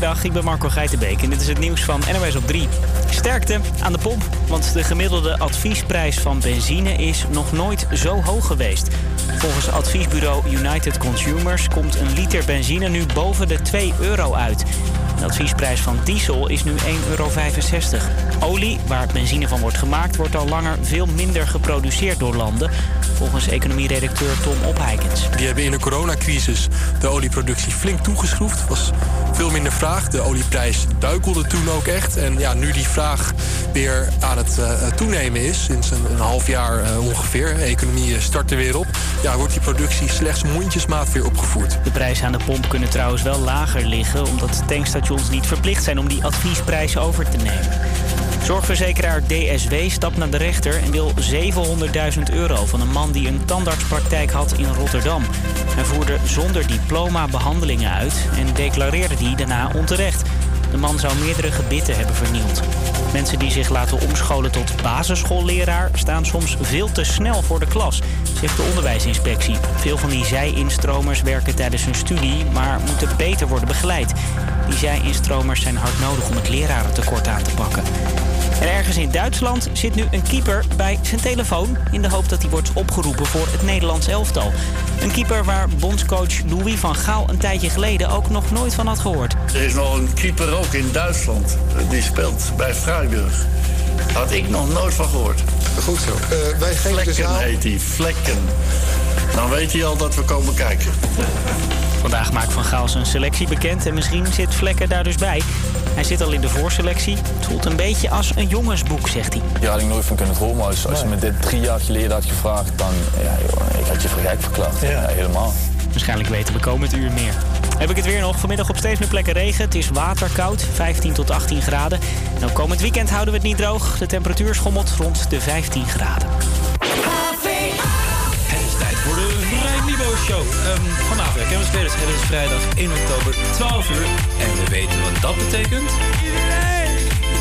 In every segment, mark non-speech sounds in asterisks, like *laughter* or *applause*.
Goedemiddag, ik ben Marco Geitenbeek en dit is het nieuws van NOS op 3. Sterkte aan de pomp, want de gemiddelde adviesprijs van benzine is nog nooit zo hoog geweest. Volgens adviesbureau United Consumers komt een liter benzine nu boven de 2 euro uit. De adviesprijs van diesel is nu 1,65 euro. Olie, waar benzine van wordt gemaakt, wordt al langer veel minder geproduceerd door landen. Volgens economieredacteur Tom Opheikens. Die hebben in de coronacrisis de olieproductie flink toegeschroefd. was veel minder vraag. De olieprijs duikelde toen ook echt. En ja, nu die vraag weer aan het uh, toenemen is, sinds een, half jaar uh, ongeveer, de economie start er weer op, ja, wordt die productie slechts mondjesmaat weer opgevoerd. De prijzen aan de pomp kunnen trouwens wel lager liggen, omdat tankstations niet verplicht zijn om die adviesprijs over te nemen. Zorgverzekeraar DSW stapt naar de rechter en wil 700.000 euro van een man die een tandartspraktijk had in Rotterdam. Hij voerde zonder diploma behandelingen uit en declareerde die daarna onterecht. De man zou meerdere gebitten hebben vernield. Mensen die zich laten omscholen tot basisschoolleraar staan soms veel te snel voor de klas, zegt de onderwijsinspectie. Veel van die zij-instromers werken tijdens hun studie, maar moeten beter worden begeleid. Die zij-instromers zijn hard nodig om het lerarentekort aan te pakken. En ergens in Duitsland zit nu een keeper bij zijn telefoon... in de hoop dat hij wordt opgeroepen voor het Nederlands elftal. Een keeper waar bondscoach Louis van Gaal een tijdje geleden ook nog nooit van had gehoord. Er is nog een keeper ook in Duitsland. Die speelt bij Freiburg. Had ik nog nooit van gehoord. Goed zo. Uh, wij geven Vlekken de zaal... heet hij, Vlekken. Dan weet hij al dat we komen kijken. Vandaag maakt Van Gaal zijn selectie bekend en misschien zit Vlekken daar dus bij. Hij zit al in de voorselectie. Het voelt een beetje als een jongensboek, zegt hij. Ja, had ik nooit van kunnen dromen. Als, als je me dit drie jaar geleden had gevraagd, dan ja, joh, ik had je voor gek verklaard. Ja. helemaal. Waarschijnlijk weten we komend uur meer. Heb ik het weer nog. Vanmiddag op steeds meer plekken regen. Het is waterkoud, 15 tot 18 graden. En ook komend weekend houden we het niet droog. De temperatuur schommelt rond de 15 graden. Show. Um, vanavond we spelers. Het is vrijdag 1 oktober, 12 uur. En we weten wat dat betekent.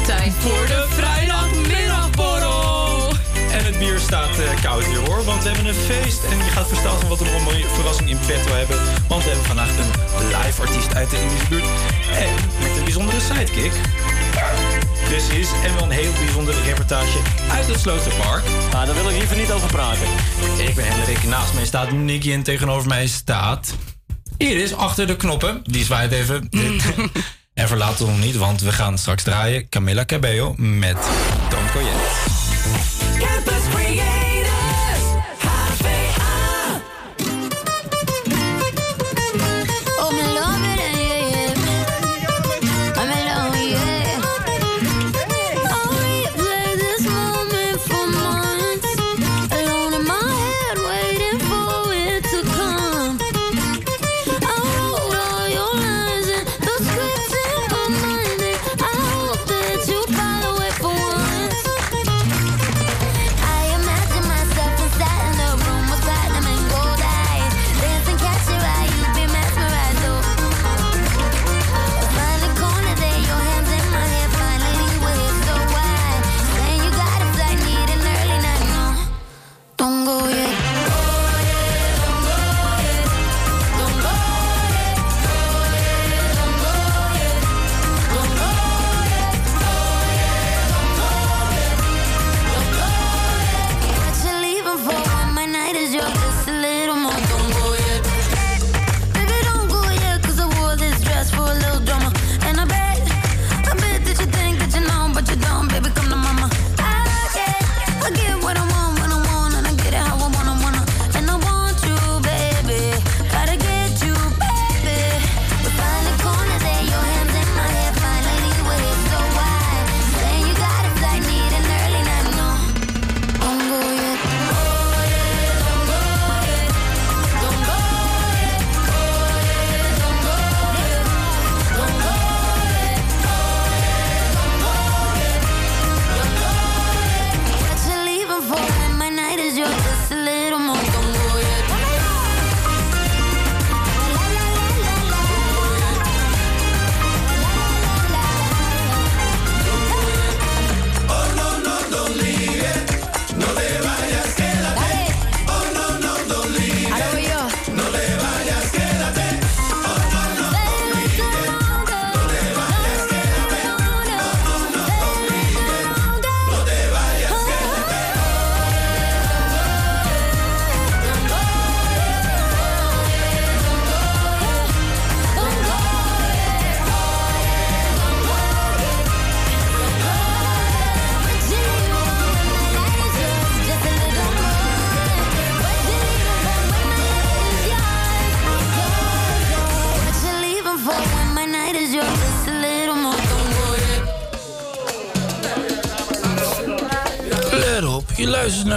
Tijd voor de vrijdagmiddagborrel. En het bier staat uh, koud hier hoor, want we hebben een feest. En je gaat versteld van wat we nog een mooie verrassing in petto hebben. Want we hebben vandaag een live artiest uit de Indische buurt. En met een bijzondere sidekick. Precies, en wel een heel bijzondere reportage uit het Sloterpark. Nou, daar wil ik liever niet over praten. Ik ben Hendrik, naast mij staat Nicky en tegenover mij staat... Iris achter de knoppen, die zwaait even. *laughs* en verlaat ons nog niet, want we gaan straks draaien Camilla Cabello met Don Coyette.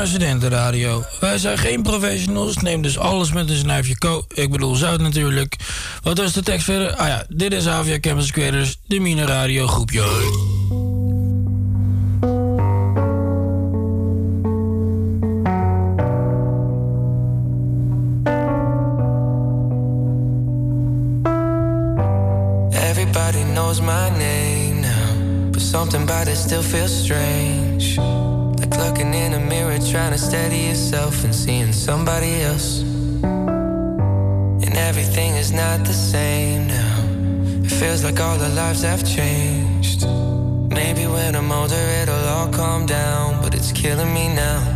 Naar Studentenradio. Wij zijn geen professionals, neem dus alles met een snuifje ko. Ik bedoel zout natuurlijk. Wat was de tekst verder? Ah ja, dit is Avia Campus Creators, de Mine Radio groepje. Everybody knows my name now, but something about it still feels strange. Somebody else. And everything is not the same now. It feels like all our lives have changed. Maybe when I'm older, it'll all calm down, but it's killing me now.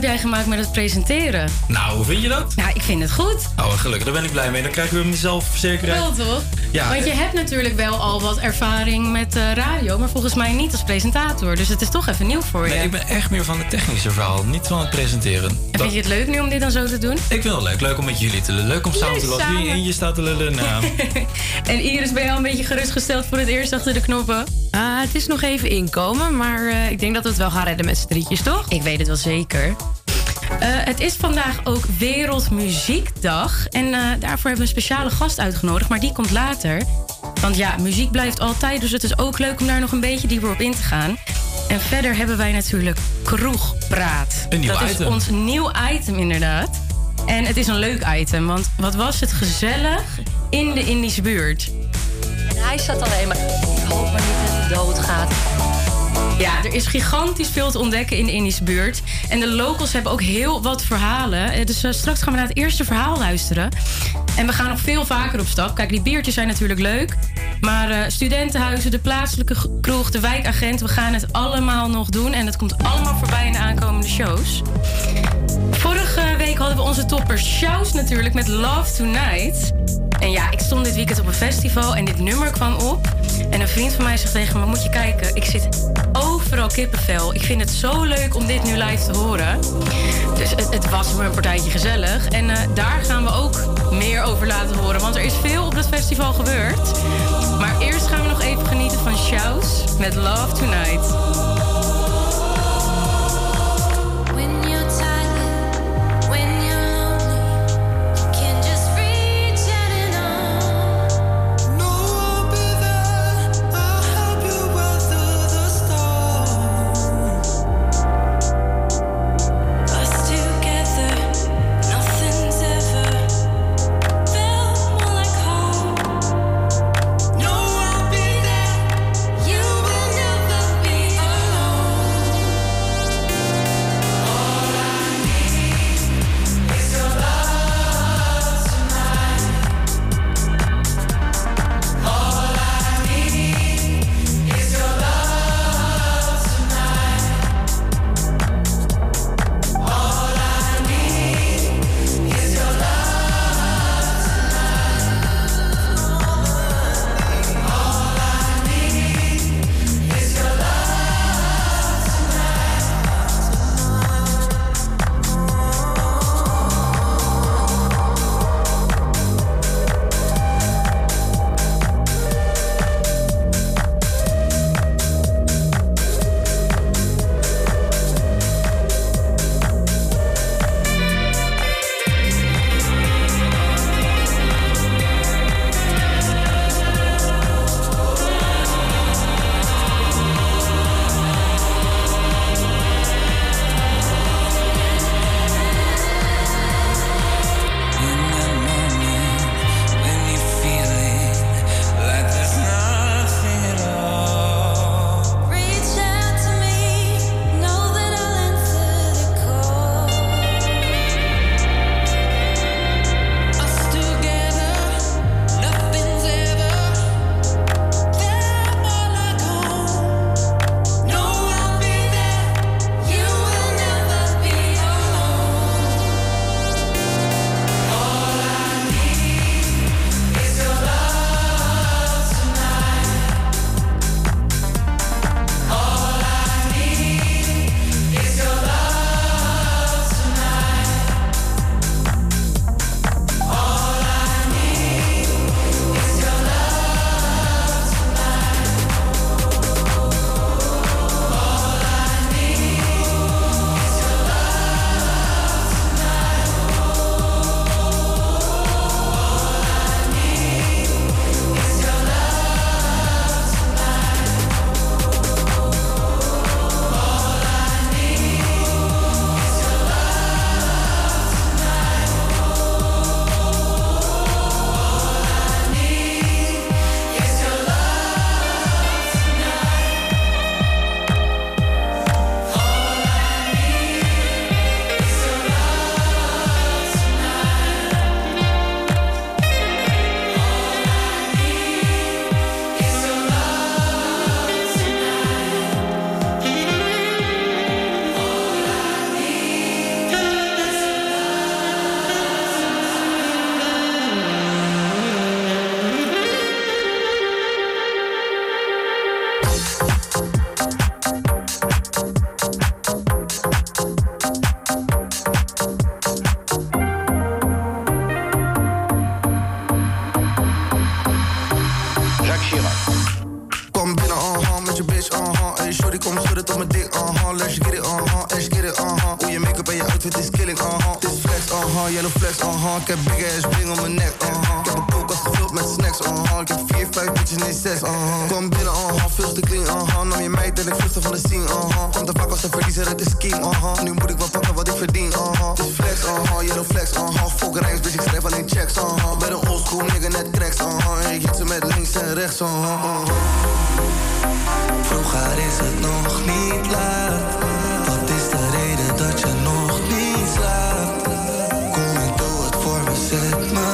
Heb jij gemaakt met het presenteren. Nou, hoe vind je dat? Nou, ik vind het goed. Oh, gelukkig, daar ben ik blij mee. Dan krijg ik weer mijn zelfverzekerheid. Wel toch? Ja, Want je hebt natuurlijk wel al wat ervaring met eh, radio, maar volgens mij niet als presentator. Dus het is toch even nieuw voor je. Nee, ik ben echt meer van het technische verhaal, niet van het presenteren. En Dat- vind je het leuk nu om dit dan zo te doen? Ik vind het leuk. Leuk om met jullie te lullen. Leuk om samen te lachen. samen. Wie in je staat te lullen. Nou, *laughs* En Iris, ben je al een beetje gerustgesteld voor het eerst achter de knoppen? Ah, het is nog even inkomen, maar eh, ik denk dat we het wel gaan redden met z'n drietjes, toch? Ik weet het wel zeker. Eh, het is vandaag ook Wereldmuziekdag. En eh, daarvoor hebben we een speciale gast uitgenodigd, maar die komt later. Want ja, muziek blijft altijd, dus het is ook leuk om daar nog een beetje dieper op in te gaan. En verder hebben wij natuurlijk Kroegpraat. Een nieuw Dat is item. ons nieuw item, inderdaad. En het is een leuk item, want wat was het gezellig in de Indische buurt. En hij zat alleen maar. Niet dat hij doodgaat. Ja, er is gigantisch veel te ontdekken in de Indische buurt. En de locals hebben ook heel wat verhalen. Eh, Dus eh, straks gaan we naar het eerste verhaal luisteren. En we gaan nog veel vaker op stap. Kijk, die biertjes zijn natuurlijk leuk. Maar eh, studentenhuizen, de plaatselijke kroeg, de wijkagent... we gaan het allemaal nog doen. En dat komt allemaal voorbij in de aankomende shows. Vorige week hadden we onze toppers Shows natuurlijk met Love Tonight. En ja, ik stond dit weekend op een festival en dit nummer kwam op. En een vriend van mij zegt tegen me, moet je kijken, ik zit overal kippenvel. Ik vind het zo leuk om dit nu live te horen. Dus het, was me een partijtje gezellig. En eh, daar gaan we ook meer over laten horen, want er is veel op dat festival gebeurd. Maar eerst gaan we nog even genieten van Shows met Love Tonight. Uh-huh, uh-huh Vroeger is het nog niet laat. Wat is de reden dat je nog niet slaapt? Kom en doe het voor me, zet me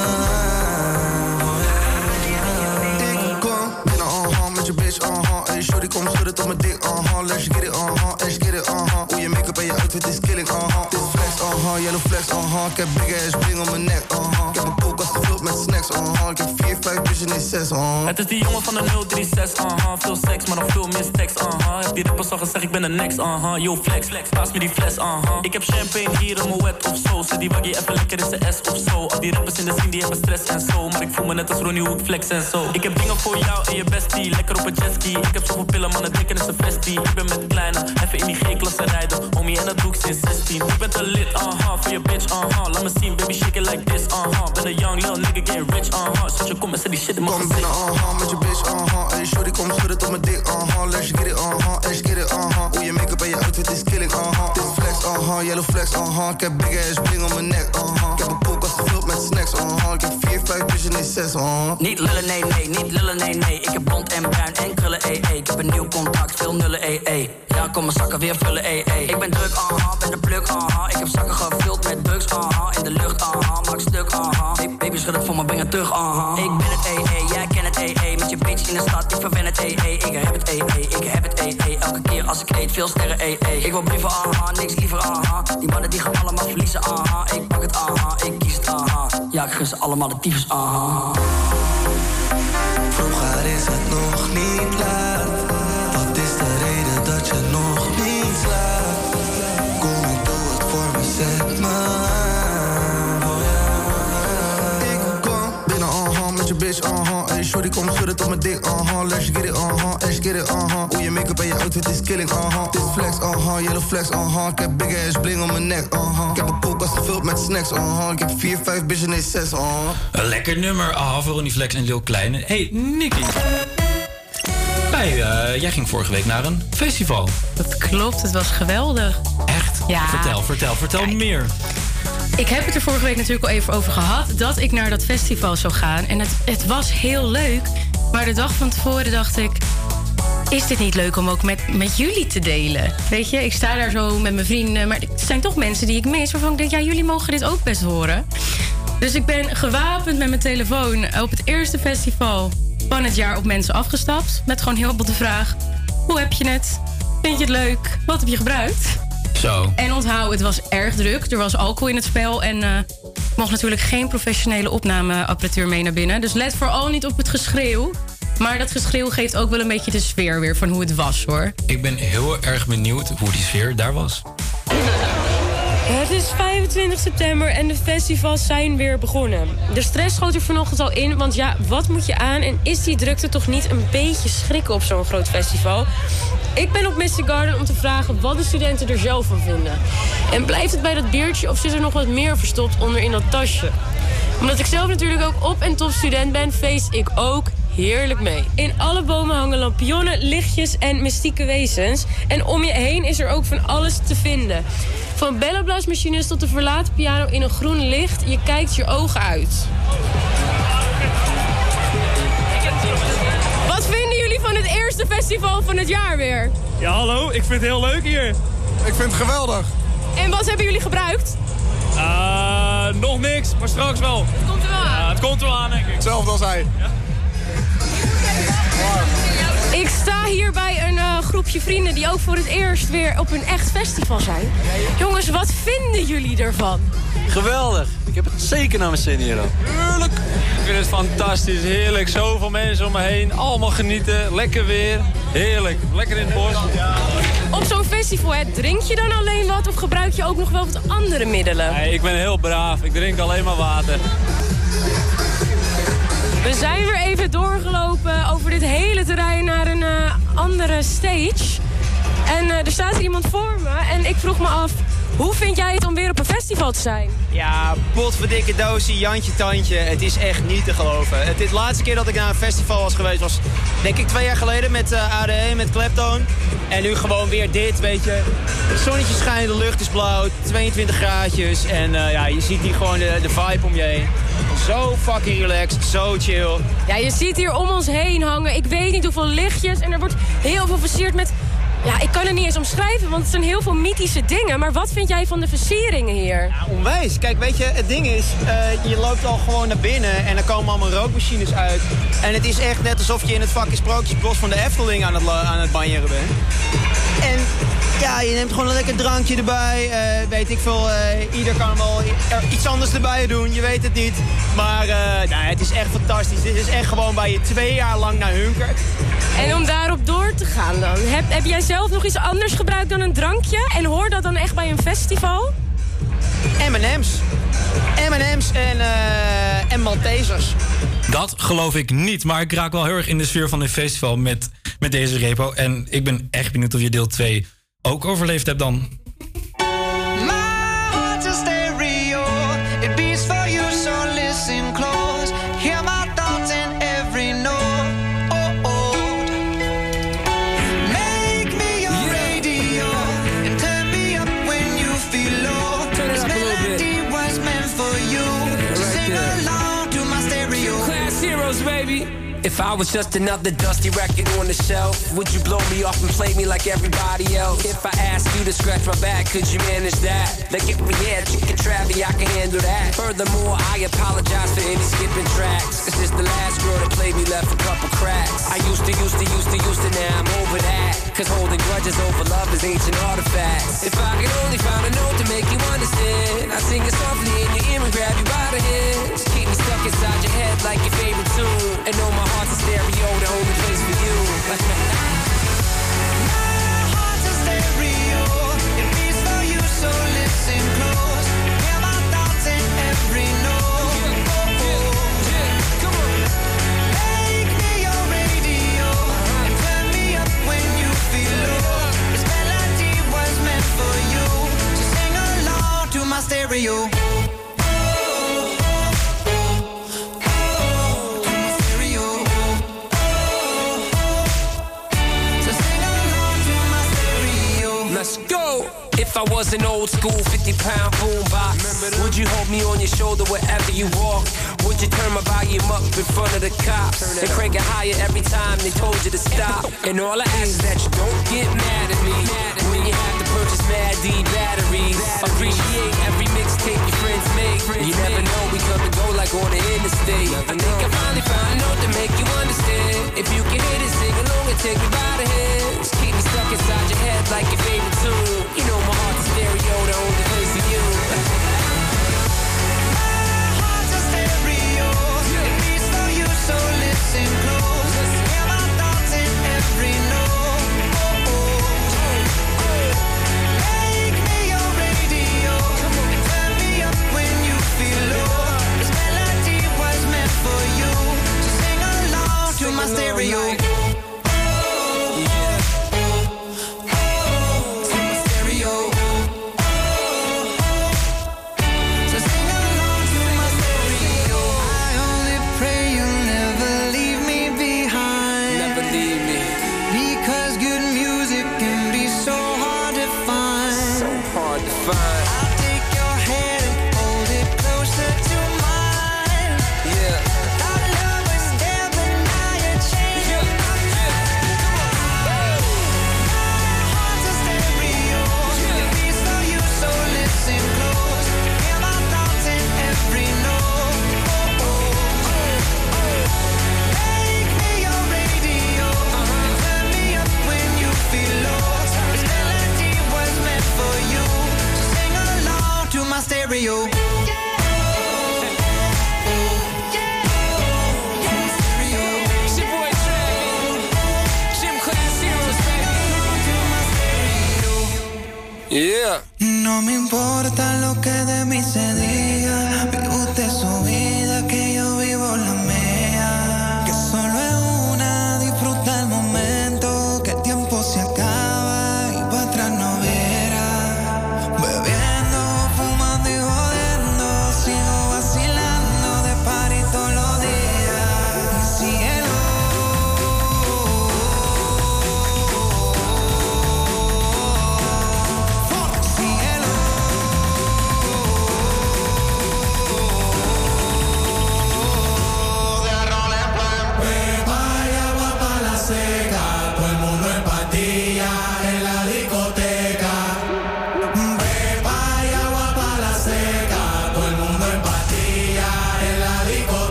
Ik kom binnen, uh-huh, met je bitch, uh-huh Hey, shorty, kom schudden tot mijn dik, uh-huh Let's get it, uh-huh, let's get it, uh-huh Hoe je make-up en je outfit is killing, uh-huh Dit flex, uh-huh, yellow flex, uh-huh Ik heb big ass bling om mijn nek, uh-huh Ik heb een koelkast gevuld met snacks, uh-huh Ik uh-huh Het is die jongen van de 036, uh-huh. Veel seks, maar nog veel meer tekst, uh-huh. Heb die rappers al gezegd, ik ben de next, uh-huh. Yo, flex, flex, paas me die fles, uh-huh. Ik heb champagne hier in mijn wet of zo. Zet die waggie even lekker in zijn S of zo. Al die rappers in de scene, die hebben stress en zo. Maar ik voel me net als Ronnie Hoek, flex en zo. Ik heb dingen voor jou en je bestie, lekker op een jetski. Ik heb zoveel pillen, man, het denken is een vestie. Ik ben met kleine, even in die G-klasse rijden. Homie, en dat doe ik sinds 16. Ik ben te lit, uh-huh. Voor je bitch, uh-huh. Laat me zien, baby, shake it like this, uh-huh. Ben een young little nigga, get rich, uh-huh. Zet je kom en die shit in mijn Kom binnen, uh-huh, met je bitch, uh-huh. Hey, shorty, kom schudden tot mijn dik, uh-huh. Let's get it, uh-huh, let's get it, uh-huh. Hoe je make-up en je outfit is killing, uh-huh. Dit flex, uh-huh, yellow flex, uh-huh. Ik heb big ass bling om mijn nek, uh-huh. Ik heb een koelkast gevuld met snacks, uh-huh. Ik heb vier, vijf bitches, nee zes, uh-huh. Niet lullen, nee, nee, niet lullen, nee, nee. Ik heb blond en bruin en Ik heb een nieuw contract, veel nullen, ee, ee. Ja, kom mijn zakken weer vullen, ee. Ik ben druk, aha, ben de pluk, aha. Ik heb zakken gevuld met drugs, aha. In de lucht, aha, maak stuk, aha. Hey, baby, schud het voor me, breng terug, aha. Ik ben het, ee, jij kent het, ee, ee. Met je bitch in de stad, ik verwen het, ee. Ik heb het, ee, ee, ik heb het, ee, ee. Elke keer als ik eet, veel sterren, ee, ee. Ik wil brieven, aha, niks liever, aha. Die mannen die gaan allemaal verliezen, aha. Ik pak het, aha, ik kies het, aha. Ja, ik gun ze allemaal de tyfus, aha. Vroeger is het nog niet laat. Bitch, uh-huh Hey, shorty, kom schudden tot mijn dik, uh-huh Let's get it, uh-huh, let's get it, uh-huh Hoe je make-up en je outfit is killing, uh-huh Dit is flex, uh-huh, yellow flex, uh-huh Ik heb big ass bling om mijn nek, uh-huh Ik heb een koelkast gevuld met snacks, uh-huh Ik heb vier, vijf bitches, nee zes, uh-huh Een lekker nummer. Ah, voor Ronnie Flex en Lil Kleine. Hey, Nicky. Wij, eh, jij ging vorige week naar een festival. Dat klopt, het was geweldig. Echt? Ja. Vertel, vertel, vertel meer. Ik heb het er vorige week natuurlijk al even over gehad dat ik naar dat festival zou gaan. En het, het was heel leuk. Maar de dag van tevoren dacht ik. Is dit niet leuk om ook met, met jullie te delen? Weet je, ik sta daar zo met mijn vrienden. Maar het zijn toch mensen die ik mis. Waarvan ik denk, ja, jullie mogen dit ook best horen. Dus ik ben gewapend met mijn telefoon op het eerste festival van het jaar op mensen afgestapt. Met gewoon heel veel de vraag: hoe heb je het? Vind je het leuk? Wat heb je gebruikt? Zo. En onthoud, het was erg druk. Er was alcohol in het spel en eh mocht natuurlijk geen professionele opnameapparatuur mee naar binnen. Dus let vooral niet op het geschreeuw. Maar dat geschreeuw geeft ook wel een beetje de sfeer weer van hoe het was hoor. Ik ben heel erg benieuwd hoe die sfeer daar was. Het is 25 september en de festivals zijn weer begonnen. De stress schoot er vanochtend al in, want ja, wat moet je aan... en is die drukte toch niet een beetje schrikken op zo'n groot festival? Ik ben op Mystic Garden om te vragen wat de studenten er zelf van vinden. En blijft het bij dat biertje of zit er nog wat meer verstopt onder in dat tasje? Omdat ik zelf natuurlijk ook op- en top student ben, feest ik ook heerlijk mee. In alle bomen hangen lampionnen, lichtjes en mystieke wezens. En om je heen is er ook van alles te vinden. Van bellenblaasmachines tot de verlaten piano in een groen licht. Je kijkt je ogen uit. Wat vinden jullie van het eerste festival van het jaar weer? Ja, hallo. Ik vind het heel leuk hier. Ik vind het geweldig. En wat hebben jullie gebruikt? Eh, nog niks, maar straks wel. Het komt er wel aan. Ja, het komt er wel aan, denk ik. Hetzelfde als hij. Ik sta hier bij een eh, groepje vrienden die ook voor het eerst weer op een echt festival zijn. Jongens, wat vinden jullie ervan? Geweldig. Ik heb het zeker naar mijn zin hier. ook. Heerlijk. Ik vind het fantastisch, heerlijk. Zoveel mensen om me heen, allemaal genieten. Lekker weer, heerlijk. Lekker in het bos. Op zo'n festival, hè, drink je dan alleen wat of gebruik je ook nog wel wat andere middelen? Nee, ik ben heel braaf. Ik drink alleen maar water. We zijn weer even doorgelopen over dit hele terrein naar een eh, andere stage. En eh, er staat iemand voor me en ik vroeg me af... hoe vind jij het om weer op een festival te zijn? Ja, potverdikke doosie, Jantje Tandje. Het is echt niet te geloven. Het de laatste keer dat ik naar een festival was geweest was denk ik twee jaar geleden met eh, ADE, met Kleptoon. En nu gewoon weer dit, weet je. Het zonnetje schijnt, de lucht is blauw, 22 graadjes. En ja, je ziet hier gewoon de vibe om je heen. Zo fucking relaxed, zo chill. Ja, je ziet hier om ons heen hangen. Ik weet niet hoeveel lichtjes en er wordt heel veel versierd met... Ja, ik kan het niet eens omschrijven, want het zijn heel veel mythische dingen. Maar wat vind jij van de versieringen hier? Ja, onwijs. Kijk, weet je, het ding is, eh, je loopt al gewoon naar binnen en er komen allemaal rookmachines uit. En het is echt net alsof je in het vakje Sprookjesbos van de Efteling aan het, aan het banjeren bent. En ja, je neemt gewoon een lekker drankje erbij. eh, weet ik veel, eh, ieder kan wel iets anders erbij doen, je weet het niet. Maar eh, nou, het is echt fantastisch. Dit is echt gewoon waar je twee jaar lang naar hunkert. En om daarop door te gaan dan, heb, heb jij zelf nog iets anders gebruikt dan een drankje? En hoor dat dan echt bij een festival? M&M's. M&M's en, eh en Maltesers. Dat geloof ik niet, maar ik raak wel heel erg in de sfeer van dit festival met, met deze repo. En ik ben echt benieuwd of je deel 2 ook overleefd hebt dan. Was just another dusty record on the shelf, would you blow me off and play me like everybody else? If I asked you to scratch my back, could you manage that? Like if we had chicken travy, I can handle that. Furthermore, I apologize for any skipping tracks. This is the last girl that played me left a couple cracks. I used to, used to, used to, used to, now I'm over that. Cause holding grudges over love is ancient artifacts. If I could only find a note to make you understand, I'd sing it softly in your ear and grab you by the hands. Stuck inside your head like your favorite tune. And know my heart's a stereo, the only place for you. *laughs* My heart's a stereo. It beats for you, so listen close. Every note. Oh, oh. Make me your radio and turn me up when you feel low. This melody was meant for you, so sing along to my stereo. If I was an old school 50 pound boombox, would you hold me on your shoulder wherever you walk? Would you turn my volume up in front of the cops and crank it higher every time they told you to stop? *laughs* And all I ask is that you don't get mad at me when you have to purchase Mad D batteries. Appreciate every mixtape your friends make. You never know, we come and go like on the interstate. I think I finally found a note to make you understand. If you can hit it, sing along and take me by the hands. Keep me stuck inside your head like your favorite tune. You know my stereo, the only place for you. Heart's a stereo. It beats for you, so listen close. Hear my thoughts in every note. Oh, oh, oh. Make me your radio turn me up when you feel low. This melody was meant for you, so sing along to my stereo.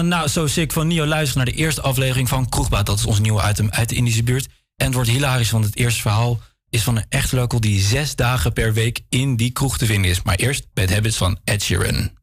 Ah, nou zo sick van Nio luister naar de eerste aflevering van Kroegbaat. Dat is ons nieuwe item uit de Indische buurt. En het wordt hilarisch, want het eerste verhaal is van een echt local die zes dagen per week in die kroeg te vinden is. Maar eerst Bad Habits van Ed Sheeran.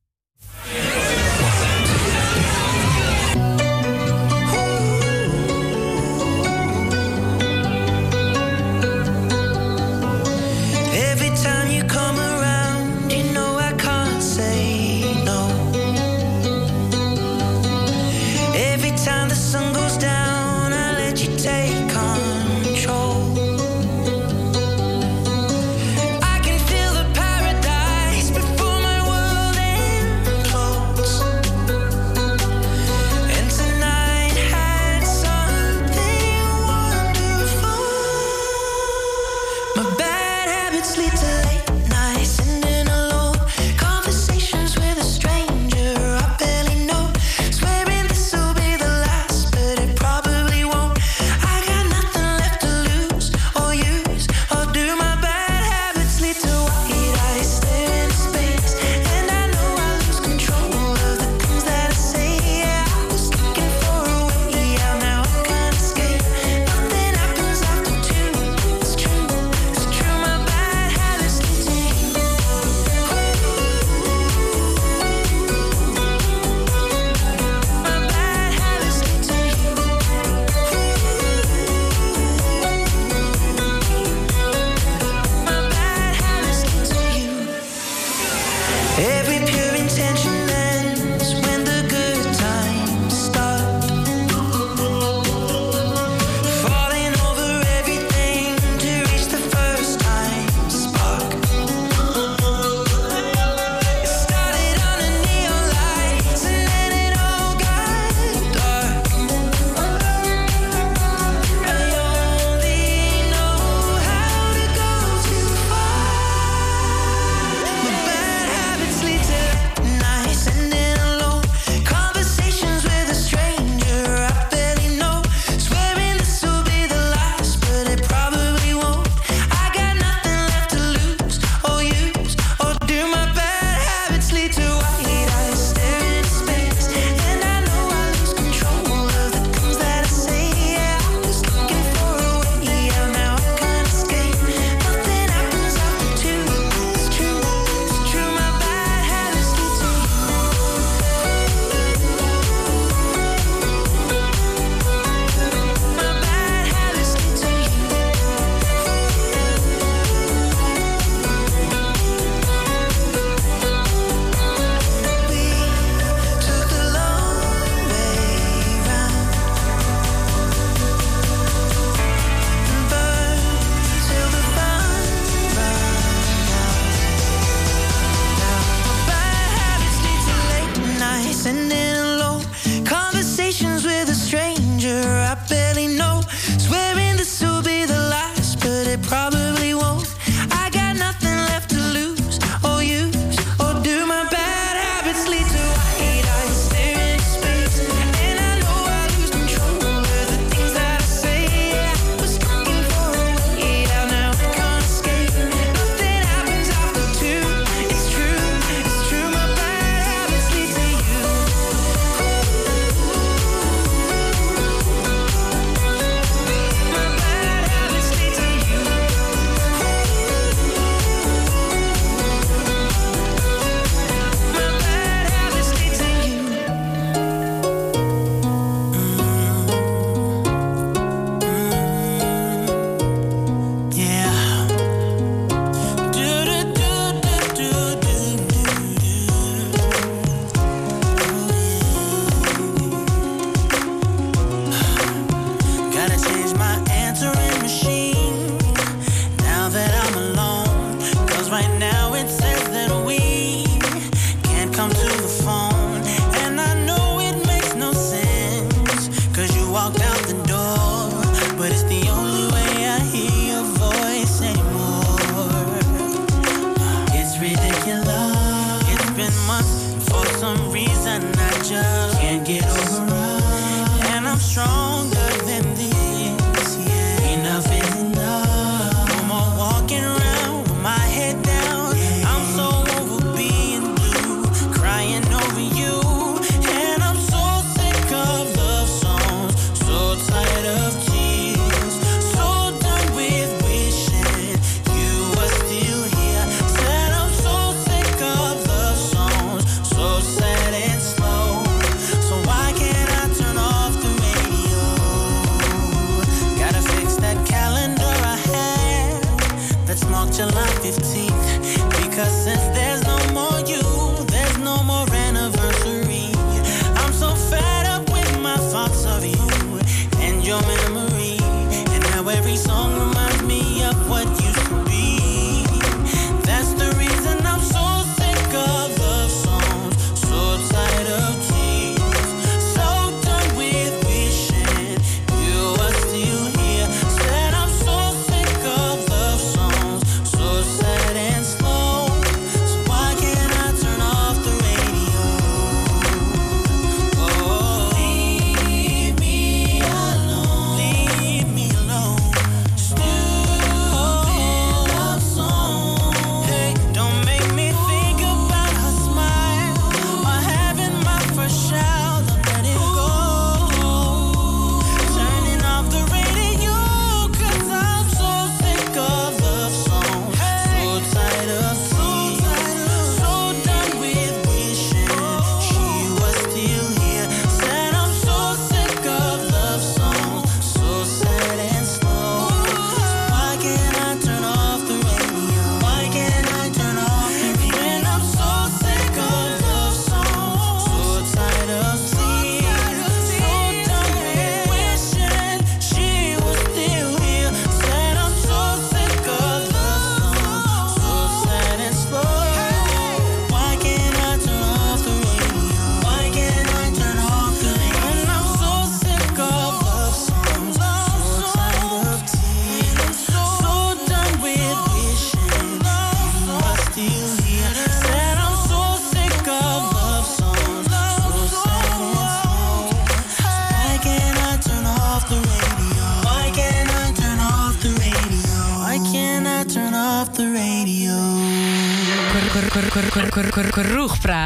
no more you, there's no more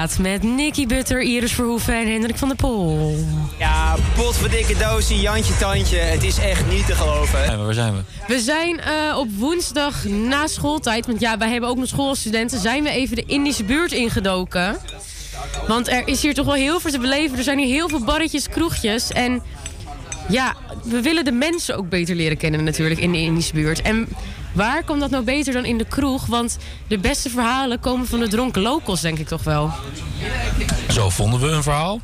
Met Nicky Butter, Iris Verhoeven en Hendrik van der Pol. Ja, potverdikke doosie, Jantje Tandje. Het is echt niet te geloven. waar zijn we? We zijn eh, op woensdag na schooltijd, want ja, wij hebben ook nog school als studenten, zijn we even de Indische buurt ingedoken. Want er is hier toch wel heel veel te beleven. Er zijn hier heel veel barretjes, kroegjes. En ja, we willen de mensen ook beter leren kennen natuurlijk in de Indische buurt. En waar komt dat nou beter dan in de kroeg? Want de beste verhalen komen van de dronken locals, denk ik toch wel. Zo vonden we een verhaal.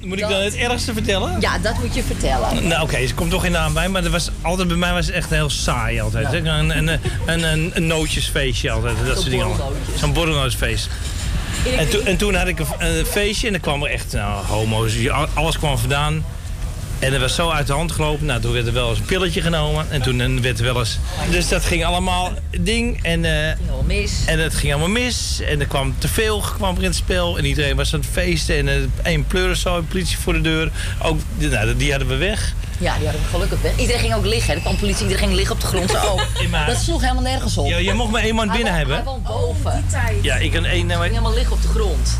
Moet ik dan het ergste vertellen? Ja, dat moet je vertellen. Nou oké, ze komt toch in de aan bij, maar er was altijd, bij mij was het echt heel saai altijd. Een, een, een, een, een nootjesfeestje altijd, dat soort dingen. allemaal. Zo'n borrelnootjesfeest. En, toen- en toen had ik een, een feestje en er kwam er echt nou, homo's, alles kwam vandaan. En dat was zo uit de hand gelopen. Nou, toen werd er wel eens een pilletje genomen. En toen eh, werd er wel eens... Dus dat ging allemaal ding. En, eh, en het ging allemaal mis. En er kwam te veel kwam er in het spel. En iedereen was aan het feesten. En uh, één pleurenzooi, politie voor de deur. Ook, die- nou, die hadden we weg. Ja, die hadden we gelukkig weg. Iedereen ging ook liggen. hè. Er kwam politie, iedereen ging liggen op de grond. Zo, *laughs* oh. Dat sloeg helemaal nergens op. Ja, je mocht maar één man binnen hebben. Hij woont boven. Ja, ik kan één... Ging helemaal liggen op de grond.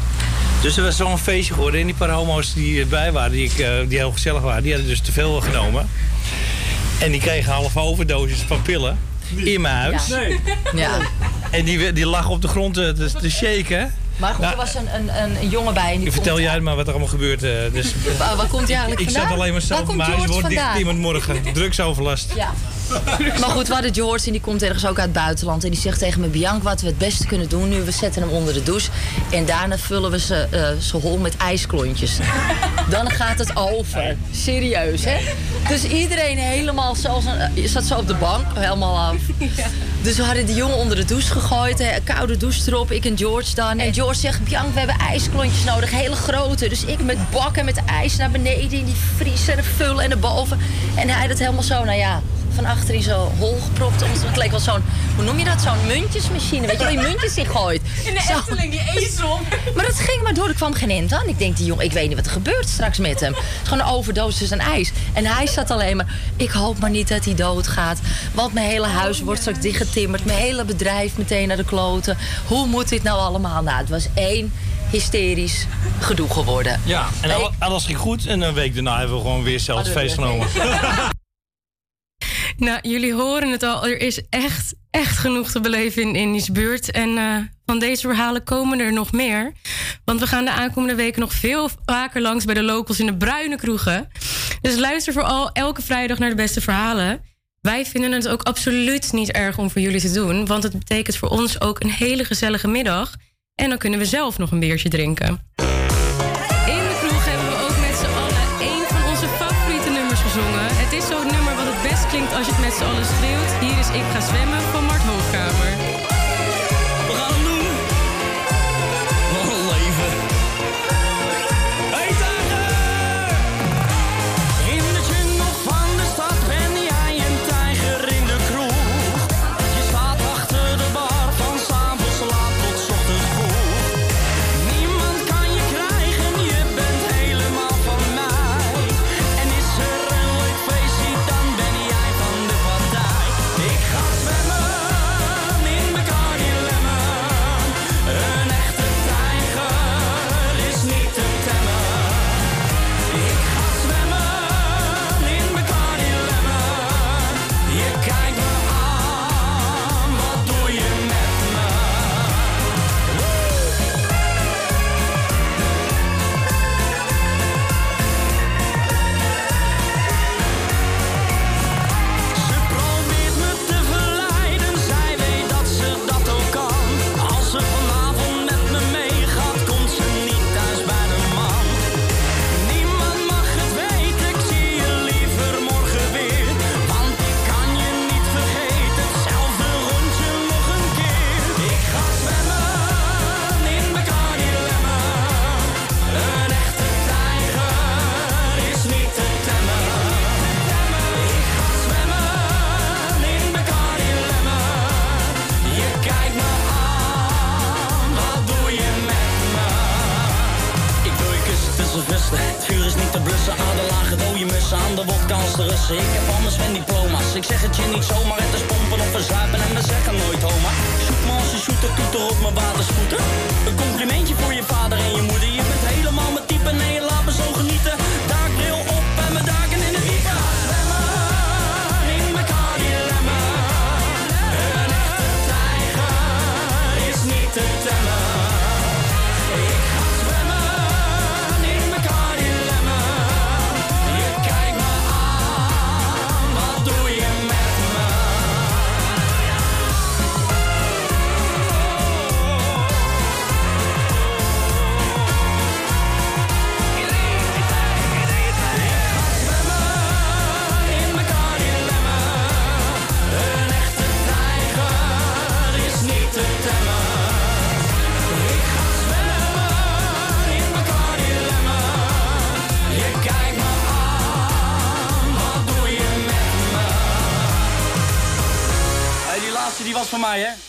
Dus er was zo'n feestje geworden. En die paar homo's die erbij waren, die, ik, eh, die heel gezellig waren, die hadden dus te veel genomen. En die kregen half overdosis van pillen in mijn huis. Ja. Nee. Ja. En die, die lag op de grond te, te, te shaken. Maar goed, Nou, er was een, een, een, een jongen bij. En die ik vertel jij maar wat er allemaal gebeurt. eh, dus, *laughs* Waar, waar komt hij eigenlijk ik vandaan? zat alleen maar zelf huis. George wordt dicht iemand morgen. *laughs* Drugsoverlast. Ja. *laughs* Maar goed, we hadden George en die komt ergens ook uit het buitenland. En die zegt tegen me, Bianca, wat we het beste kunnen doen nu... we zetten hem onder de douche en daarna vullen we ze, eh ze hol met ijsklontjes. *laughs* Dan gaat het over. Serieus, hè? Dus iedereen helemaal zoals een... Je zat zo op de bank, helemaal af. Dus we hadden die jongen onder de douche gegooid. Hè, koude douche erop, ik en George dan. En George zegt, Bianca, we hebben ijsklontjes nodig. Hele grote. Dus ik met bakken met ijs naar beneden in die vriezer en vullen en naar boven. En hij dat helemaal zo, nou ja, van achter in zo'n hol gepropt. Omdat Het leek wel zo'n, hoe noem je dat? Zo'n muntjesmachine. Weet je waar je muntjes in gooit? *laughs* In de Zo. Efteling, die ezel. *laughs* Maar dat ging maar door. Er kwam geen end aan. Ik denk, die jongen, ik weet niet wat er gebeurt straks met hem. Het is gewoon een overdosis aan ijs. En hij zat alleen maar, ik hoop maar niet dat hij doodgaat. Want mijn hele huis wordt straks dichtgetimmerd. Mijn hele bedrijf meteen naar de kloten. Hoe moet dit nou allemaal? Nou, het was één hysterisch gedoe geworden. Ja, en Ik- al- alles ging goed. En een week daarna hebben we gewoon weer we feest genomen. *laughs* Nou, jullie horen het al. Er is echt, echt genoeg te beleven in Indische buurt. En eh, van deze verhalen komen er nog meer. Want we gaan de aankomende weken nog veel vaker langs bij de locals in de bruine kroegen. Dus luister vooral elke vrijdag naar de beste verhalen. Wij vinden het ook absoluut niet erg om voor jullie te doen. Want het betekent voor ons ook een hele gezellige middag. En dan kunnen we zelf nog een biertje drinken. Klinkt als je het met z'n allen schreeuwt. Hier is Ik ga zwemmen diploma's. Ik zeg het je niet zomaar. Het is pompen of verzuipen en we zeggen nooit homa. Shoot me als shooter, toeter op mijn waterscooter. Van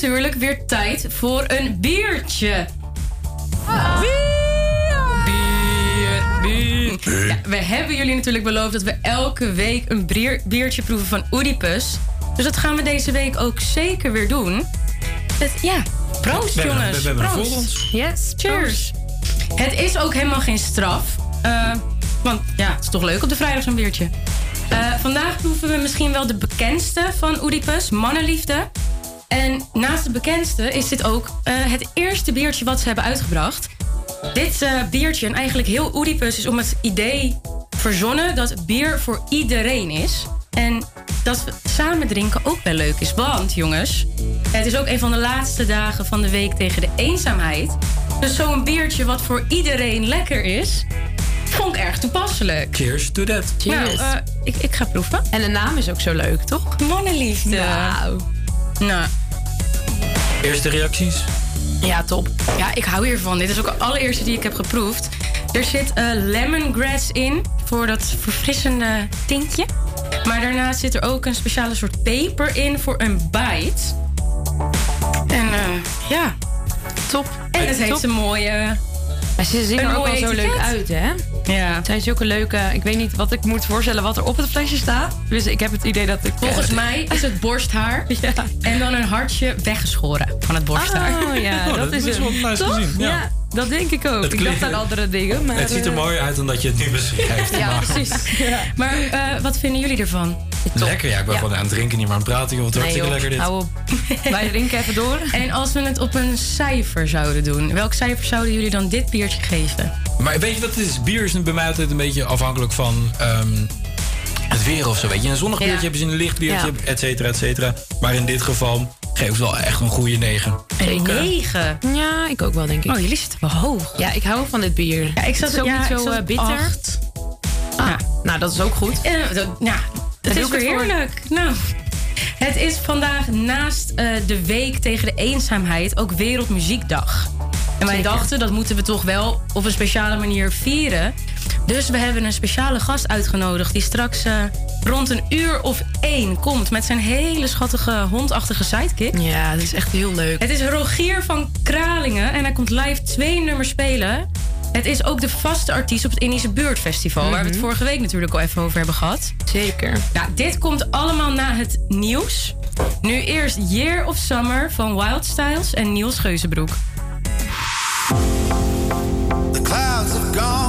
natuurlijk weer tijd voor een biertje. Bier, bier. Ja, we hebben jullie natuurlijk beloofd dat we elke week een bier, biertje proeven van Oedipus. Dus dat gaan we deze week ook zeker weer doen. Het, ja, proost We hebben- jongens. we hebben proost. voor ons. Yes, cheers. Het is ook helemaal geen straf. eh, want ja, het is toch leuk op de vrijdag zo'n biertje. Eh, vandaag proeven we misschien wel de bekendste van Oedipus, Mannenliefde. En naast de bekendste is dit ook eh, het eerste biertje wat ze hebben uitgebracht. Dit eh, biertje, en eigenlijk heel Oedipus, is om het idee verzonnen dat bier voor iedereen is. En dat we samen drinken ook wel leuk is. Want jongens, het is ook een van de laatste dagen van de week tegen de eenzaamheid. Dus zo'n biertje wat voor iedereen lekker is, vond ik erg toepasselijk. Cheers to that. Nou, eh, ik, ik ga proeven. En de naam is ook zo leuk, toch? Mannenliefde. Nou. Nou, Eerste reacties? Ja, top. Ja, ik hou hiervan. Dit is ook de allereerste die ik heb geproefd. Er zit eh, lemongrass in voor dat verfrissende tintje. Maar daarnaast zit er ook een speciale soort peper in voor een bite. En eh, ja, top. En het heeft een mooie... Hij ze zien er ook wel zo leuk uit, hè? Ja. Het zijn zulke leuke... Ik weet niet wat ik moet voorstellen wat er op het flesje staat. Dus ik heb het idee dat ik... Volgens eh, mij is het borsthaar. *laughs* En dan een hartje weggeschoren van het borsthaar. Oh ja, *laughs* Oh, dat, dat is wel nice Toch? gezien, ja. Ja. dat denk ik ook. Ik dacht aan andere dingen, maar... het ziet er eh, mooier uit dan dat je het nu beschrijft. *laughs* Ja, maar- precies. Maar eh, wat vinden jullie ervan? Lekker, ja. Ik ben Ja. gewoon aan het drinken, niet meer aan het praten. Joh. Wat hartstikke lekker dit. Hou op. *laughs* Wij drinken even door. En als we het op een cijfer zouden doen, welk cijfer zouden jullie dan dit biertje geven? Maar weet je wat het is? Bier is bij mij altijd een beetje afhankelijk van ehm, het weer of zo. Weet je, een zonnig Ja. biertje hebben ze een licht biertje, Ja. et cetera, et cetera. Maar in dit geval geef ik wel echt een goede 9. Een 9. Ja, ik ook wel, denk ik. Oh, jullie zitten wel hoog. Ja, ik hou van dit bier. Ja, ik zat het is ook ja, niet zo eh, bitter. acht. Ah, Nou, dat is ook goed. Eh, dat, ja, dat is het weer voor. heerlijk. Nou, het is vandaag naast eh, de week tegen de eenzaamheid ook Wereldmuziekdag. En wij Zeker. dachten dat moeten we toch wel op een speciale manier vieren. Dus we hebben een speciale gast uitgenodigd die straks eh, rond een uur of één komt met zijn hele schattige hondachtige sidekick. Ja, dat is echt heel leuk. Het is Rogier van Kralingen en hij komt live twee nummers spelen. Het is ook de vaste artiest op het Indische Buurtfestival, waar we het Mhm. vorige week natuurlijk al even over hebben gehad. Zeker. Nou, dit komt allemaal na het nieuws. Nu eerst Year of Summer van Wild Styles en Niels Geuzenbroek. The clouds have gone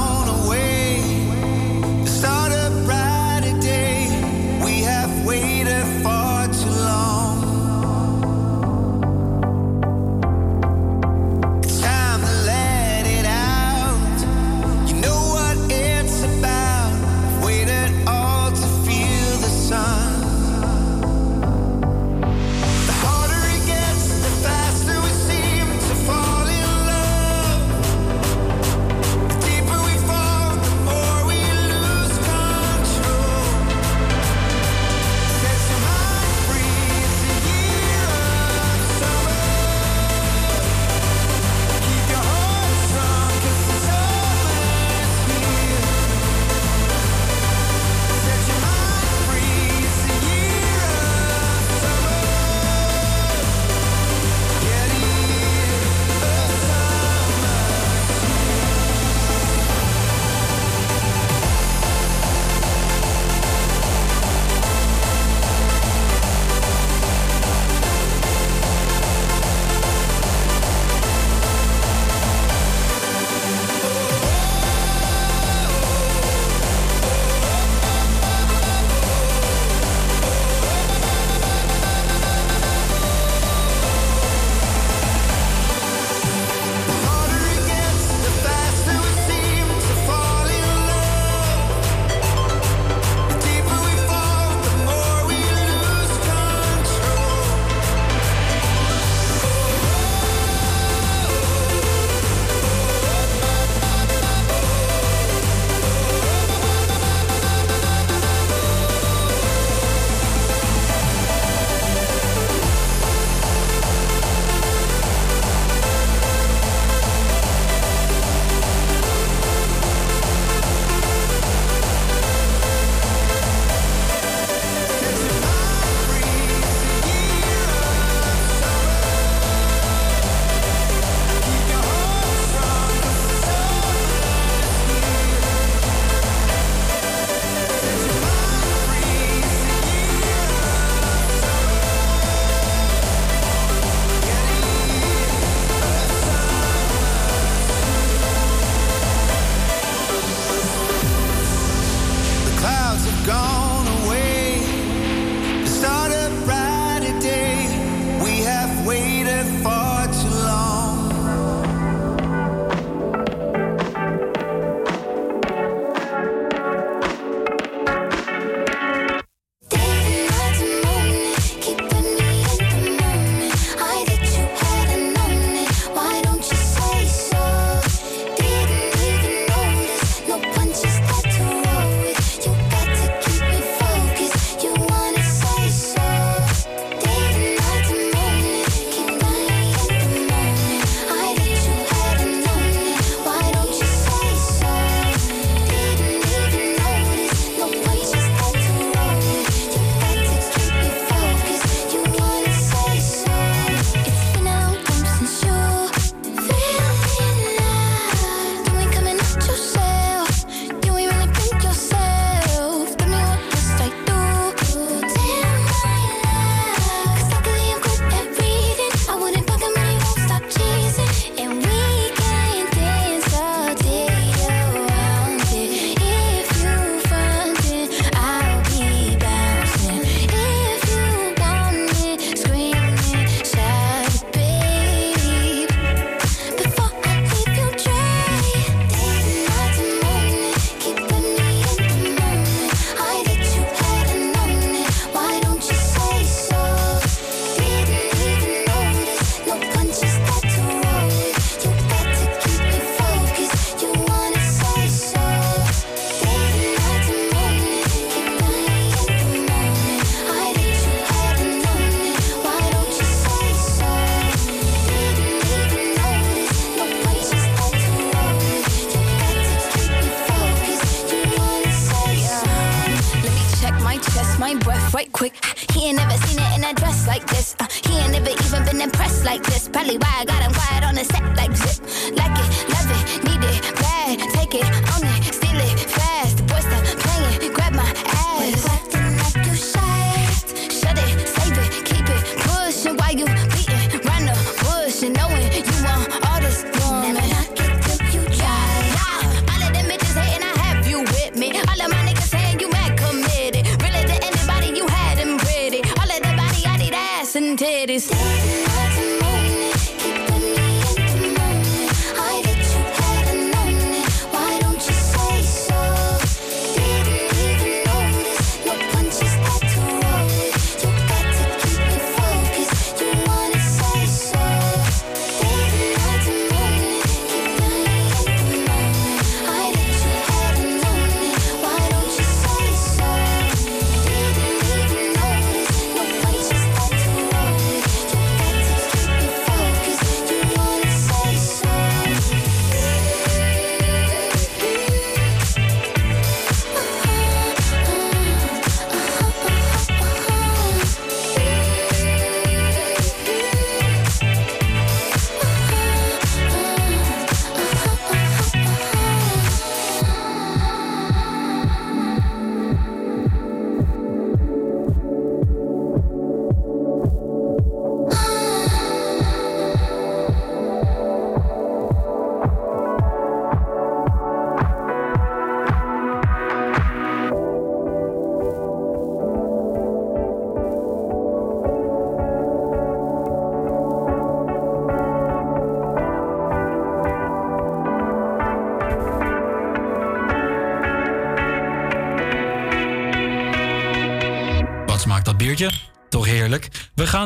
my breath right quick. He ain't never seen it in a dress like this. Uh, he ain't never even been impressed like this. Probably why I got him quiet on the set like zip. Like it, love it, need it, bad, take it, own it.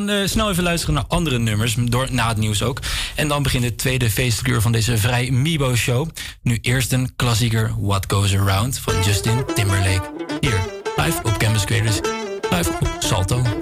gaan eh, snel even luisteren naar andere nummers, door, na het nieuws ook. En dan begint de tweede feestuur van deze vrij Mibo-show. Nu eerst een klassieker What Goes Around van Justin Timberlake. Hier, live op Campus Creators, live op Salto.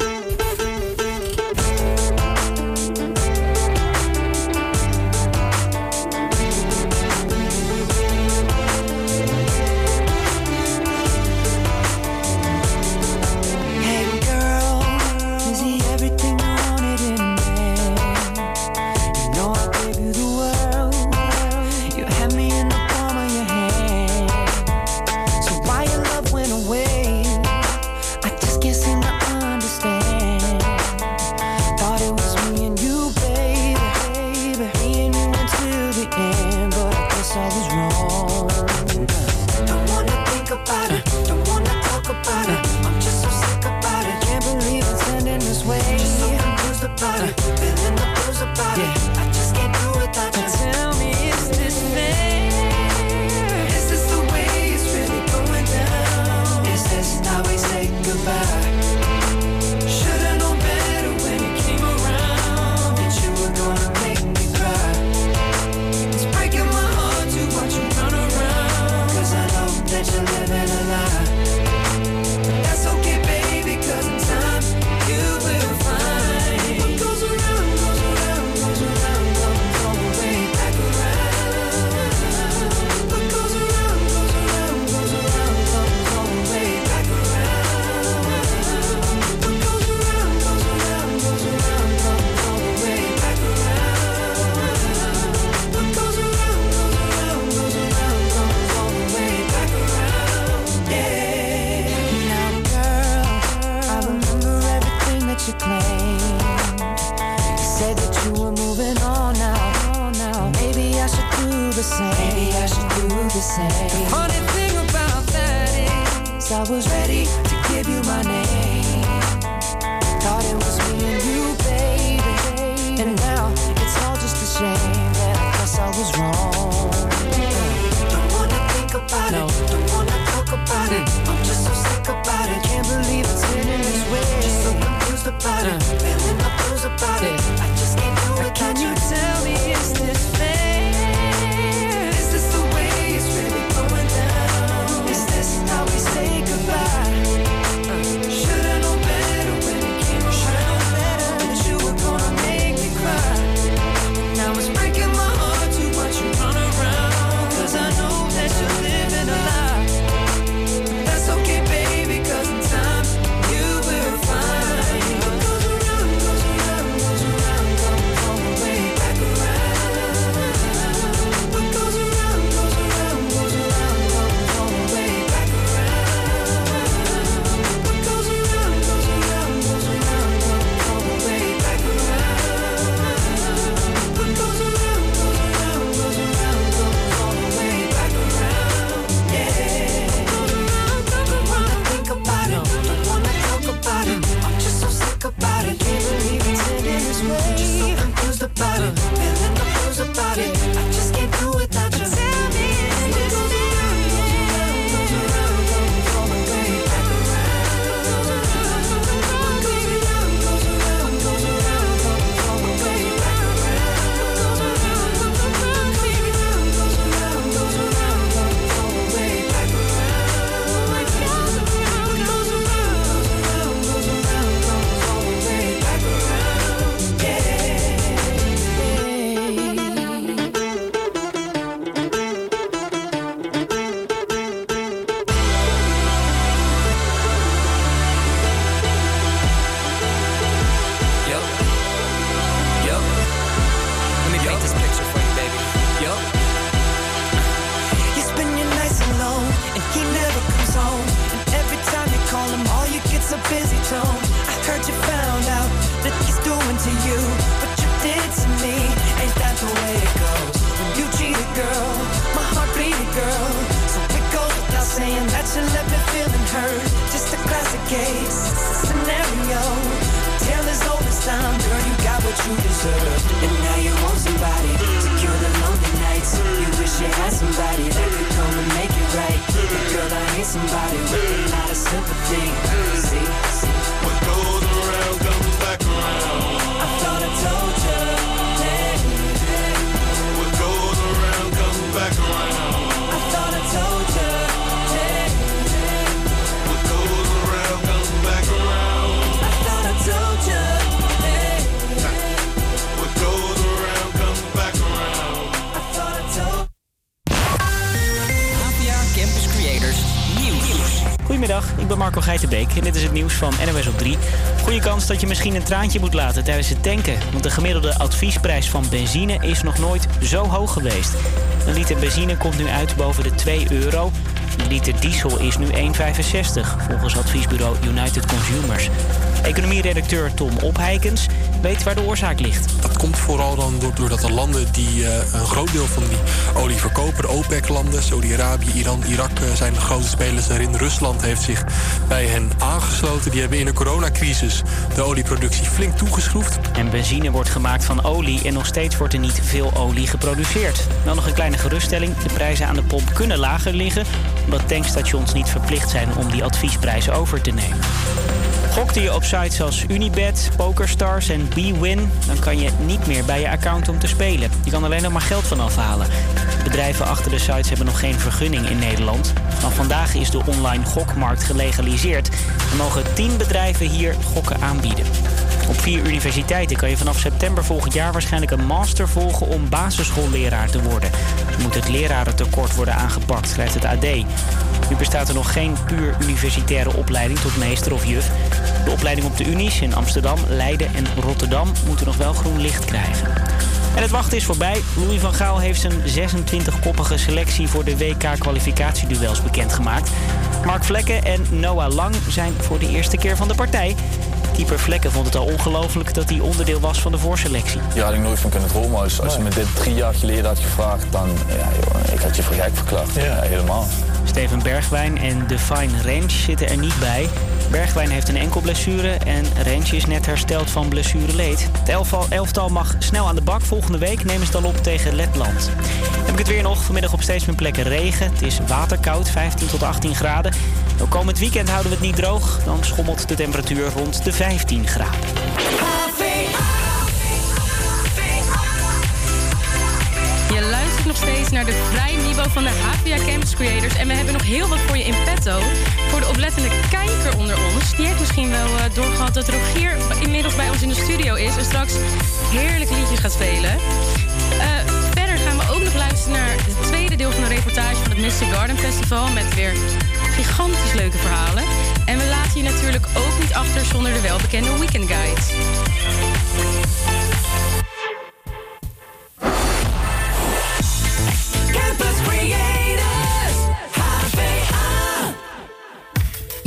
Goedemiddag, ik ben Marco Geitenbeek en dit is het nieuws van NOS op 3. Goede kans dat je misschien een traantje moet laten tijdens het tanken. Want de gemiddelde adviesprijs van benzine is nog nooit zo hoog geweest. Een liter benzine komt nu uit boven de 2 euro. Een liter diesel is nu 1,65 volgens adviesbureau United Consumers. Economieredacteur Tom Opheikens weet waar de oorzaak ligt. Dat komt vooral dan door- doordat de landen die eh, een groot deel van die olie verkopen, de OPEC-landen, Saudi-Arabië, Iran, Irak eh, zijn de grote spelers daarin. Rusland heeft zich bij hen aangesloten. Die hebben in de coronacrisis de olieproductie flink toegeschroefd. En benzine wordt gemaakt van olie en nog steeds wordt er niet veel olie geproduceerd. Wel nog een kleine geruststelling. De prijzen aan de pomp kunnen lager liggen... omdat tankstations niet verplicht zijn om die adviesprijs over te nemen. Gokte je op sites als Unibet, PokerStars en BWin... dan kan je niet meer bij je account om te spelen. Je kan alleen nog maar geld van afhalen. De bedrijven achter de sites hebben nog geen vergunning in Nederland. Vanaf vandaag is de online gokmarkt gelegaliseerd. Er mogen 10 bedrijven hier gokken aanbieden. Op vier universiteiten kan je vanaf september volgend jaar waarschijnlijk een master volgen om basisschoolleraar te worden. Dan moet het lerarentekort worden aangepakt, schrijft het AD. Nu bestaat er nog geen puur universitaire opleiding tot meester of juf. De opleiding op de unies in Amsterdam, Leiden en Rotterdam moeten nog wel groen licht krijgen. En het wachten is voorbij. Louis van Gaal heeft zijn 26-koppige selectie voor de WK-kwalificatieduels bekendgemaakt. Mark Vlekken en Noah Lang zijn voor de eerste keer van de partij. Keeper Vlekken vond het al ongelooflijk dat hij onderdeel was van de voorselectie. Hier had ik nooit van kunnen dromen. Als, als je me dit drie jaar geleden had gevraagd, dan ja, joh, ik had je voor gek verklaard. Ja. helemaal. Steven Bergwijn en Define Range zitten er niet bij. Bergwijn heeft een enkel blessure en Range is net hersteld van blessureleed. Het elftal, elftal mag snel aan de bak. Volgende week nemen ze dan op tegen Letland. Heb ik het weer nog. Vanmiddag op steeds meer plekken regen. Het is waterkoud, 15 tot 18 graden. Ook komend weekend houden we het niet droog. Dan schommelt de temperatuur rond de 15 graden. Nog steeds naar de vrij niveau van de HVA Campus Creators. En we hebben nog heel wat voor je in petto. Voor de oplettende kijker onder ons. Die heeft misschien wel eh, doorgehad dat Rogier inmiddels bij ons in de studio is. En straks heerlijke liedjes gaat spelen. Eh, verder gaan we ook nog luisteren naar het tweede deel van de reportage van het Mystic Garden Festival. Met weer gigantisch leuke verhalen. En we laten je natuurlijk ook niet achter zonder de welbekende Weekend Guide.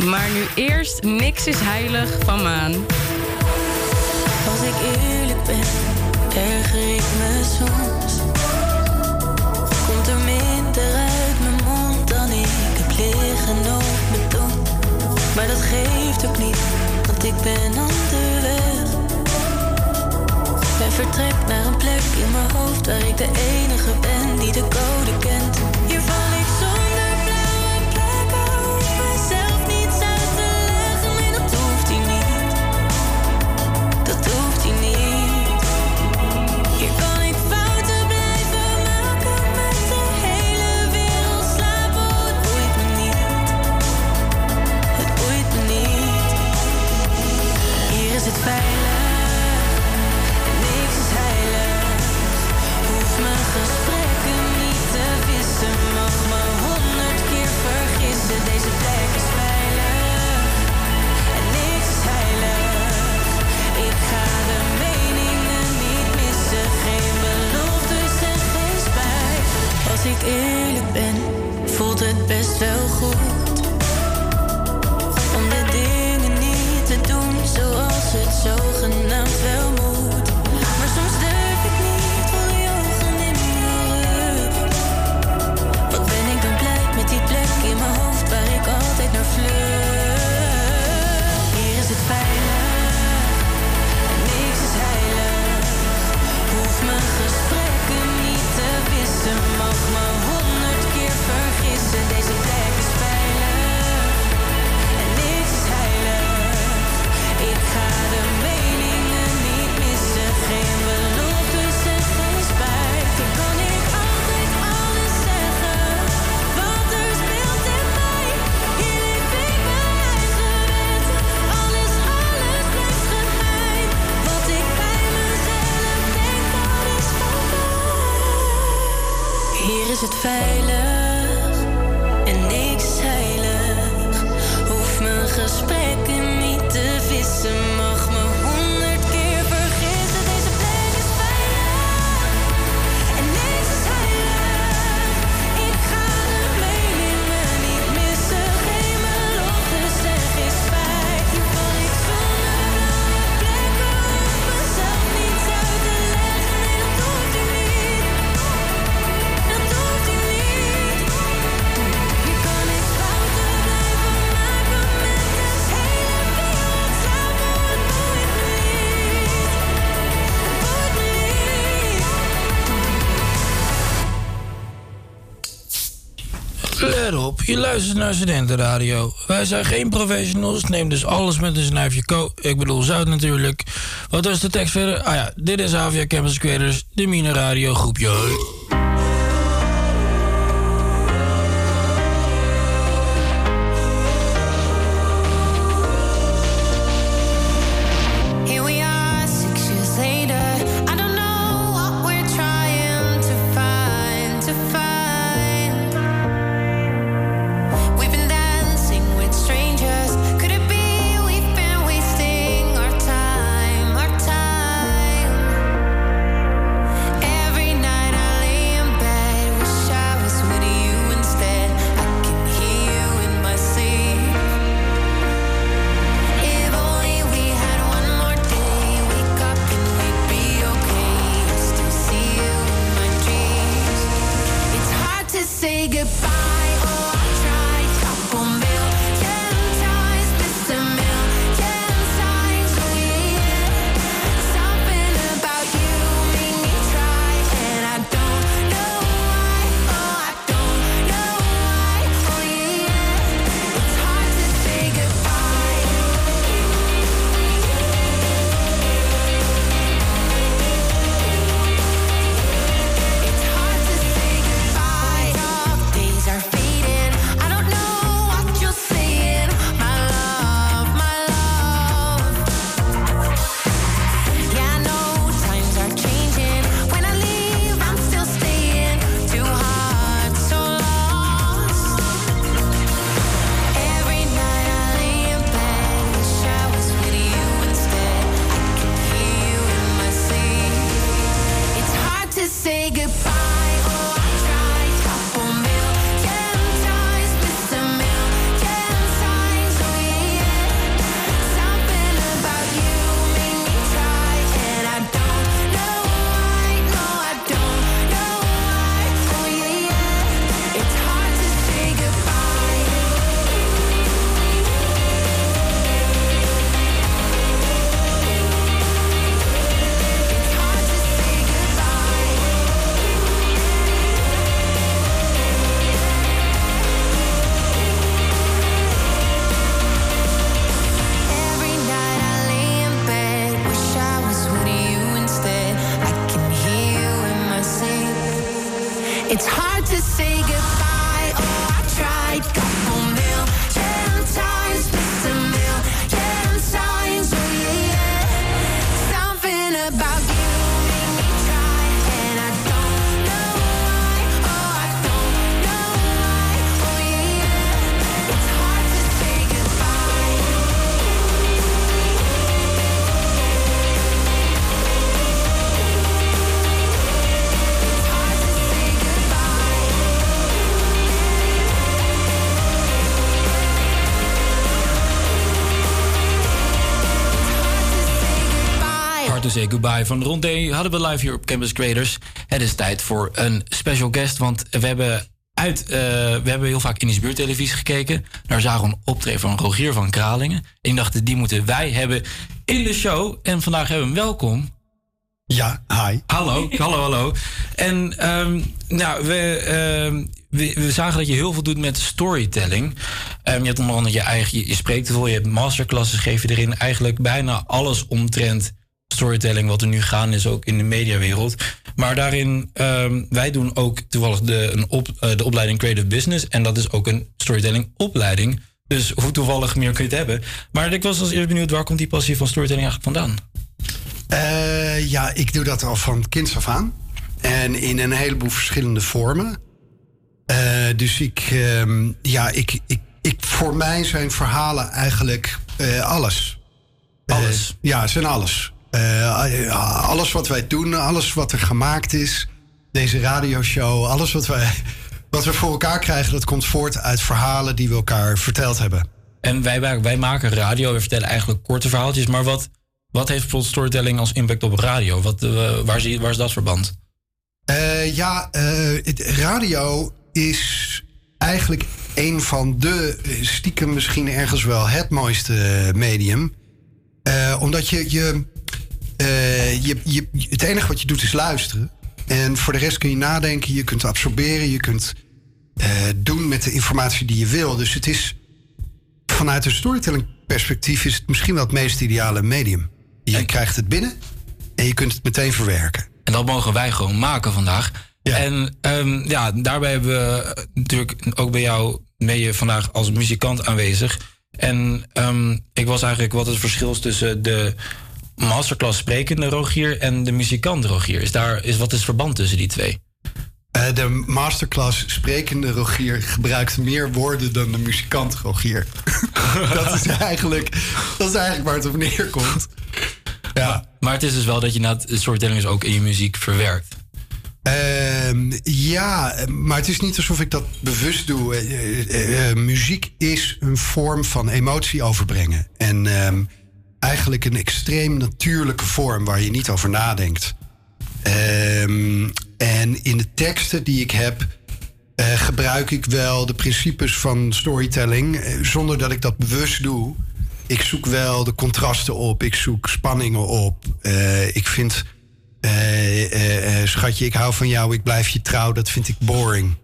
Maar nu eerst Niks is Heilig van Maan. Als ik eerlijk ben, erger ik me soms. Komt er minder uit mijn mond dan ik heb liggen op mijn tong. Maar dat geeft ook niet, want ik ben onderweg. En vertrek naar een plek in mijn hoofd waar ik de enige ben die de code kent. Hier luistert naar Studentenradio. Wij zijn geen professionals, neem dus alles met een snuifje ko. Ik bedoel zout natuurlijk. Wat was de tekst verder? Ah ja, dit is Avia Campus Creators, de Mine Radio groepje. Say goodbye van Rondé hadden we live hier op Campus Creators. Het is tijd voor een special guest, want we hebben uit, eh, we hebben heel vaak in de buurttelevisie gekeken. Daar zagen we een optreden van Rogier van Kralingen. En ik dacht, die moeten wij hebben in de show. En vandaag hebben we hem welkom. Ja, hi. Hallo, hallo, hallo. En ehm, nou, we, ehm, we, we zagen dat je heel veel doet met storytelling. Ehm, je hebt onder andere je eigen, je, je spreekt veel, je hebt masterclasses, geef je erin. Eigenlijk bijna alles omtrent storytelling wat er nu gaan is, ook in de mediawereld. Maar daarin, ehm, wij doen ook toevallig de, een op, eh, de opleiding Creative Business. En dat is ook een storytelling opleiding. Dus hoe toevallig meer kun je het hebben. Maar ik was als eerst benieuwd, waar komt die passie van storytelling eigenlijk vandaan? Eh, ja, ik doe dat al van kinds af aan. En in een heleboel verschillende vormen. Eh, dus ik, ehm, ja, ik, ik ik, voor mij zijn verhalen eigenlijk alles. Alles? ja, zijn alles. Eh, alles wat wij doen, alles wat er gemaakt is. Deze radioshow, alles wat wij, wat we voor elkaar krijgen... dat komt voort uit verhalen die we elkaar verteld hebben. En wij, wij, maken radio, we vertellen eigenlijk korte verhaaltjes. Maar wat, wat heeft bijvoorbeeld storytelling als impact op radio? Wat, eh, waar, zie, waar is dat verband? Eh, ja, het radio is eigenlijk een van de, stiekem misschien ergens wel het mooiste medium. Omdat je, je, eh, je, je, het enige wat je doet is luisteren. En voor de rest kun je nadenken, je kunt absorberen, je kunt eh, doen met de informatie die je wil. Dus het is vanuit een storytelling perspectief is het misschien wel het meest ideale medium. Je krijgt het binnen en je kunt het meteen verwerken. En dat mogen wij gewoon maken vandaag. En ehm, ja, daarbij hebben we natuurlijk ook bij jou je vandaag als muzikant aanwezig. En ehm, ik was eigenlijk wat het verschil is tussen de masterclass sprekende Rogier en de muzikant Rogier. Is daar, is, wat is het verband tussen die twee? Eh, de masterclass sprekende Rogier gebruikt meer woorden dan de muzikant Rogier. *laughs* dat, is eigenlijk, dat is eigenlijk waar het op neerkomt. Ja. Maar het is dus wel dat je na het storytelling is ook in je muziek verwerkt. Ehm, ja, maar het is niet alsof ik dat bewust doe. Eh, eh, muziek is een vorm van emotie overbrengen. En ehm, eigenlijk een extreem natuurlijke vorm waar je niet over nadenkt. Ehm, en in de teksten die ik heb, eh, gebruik ik wel de principes van storytelling, eh, zonder dat ik dat bewust doe. Ik zoek wel de contrasten op, ik zoek spanningen op. Eh, ik vind, schatje, ik hou van jou, ik blijf je trouw, dat vind ik boring.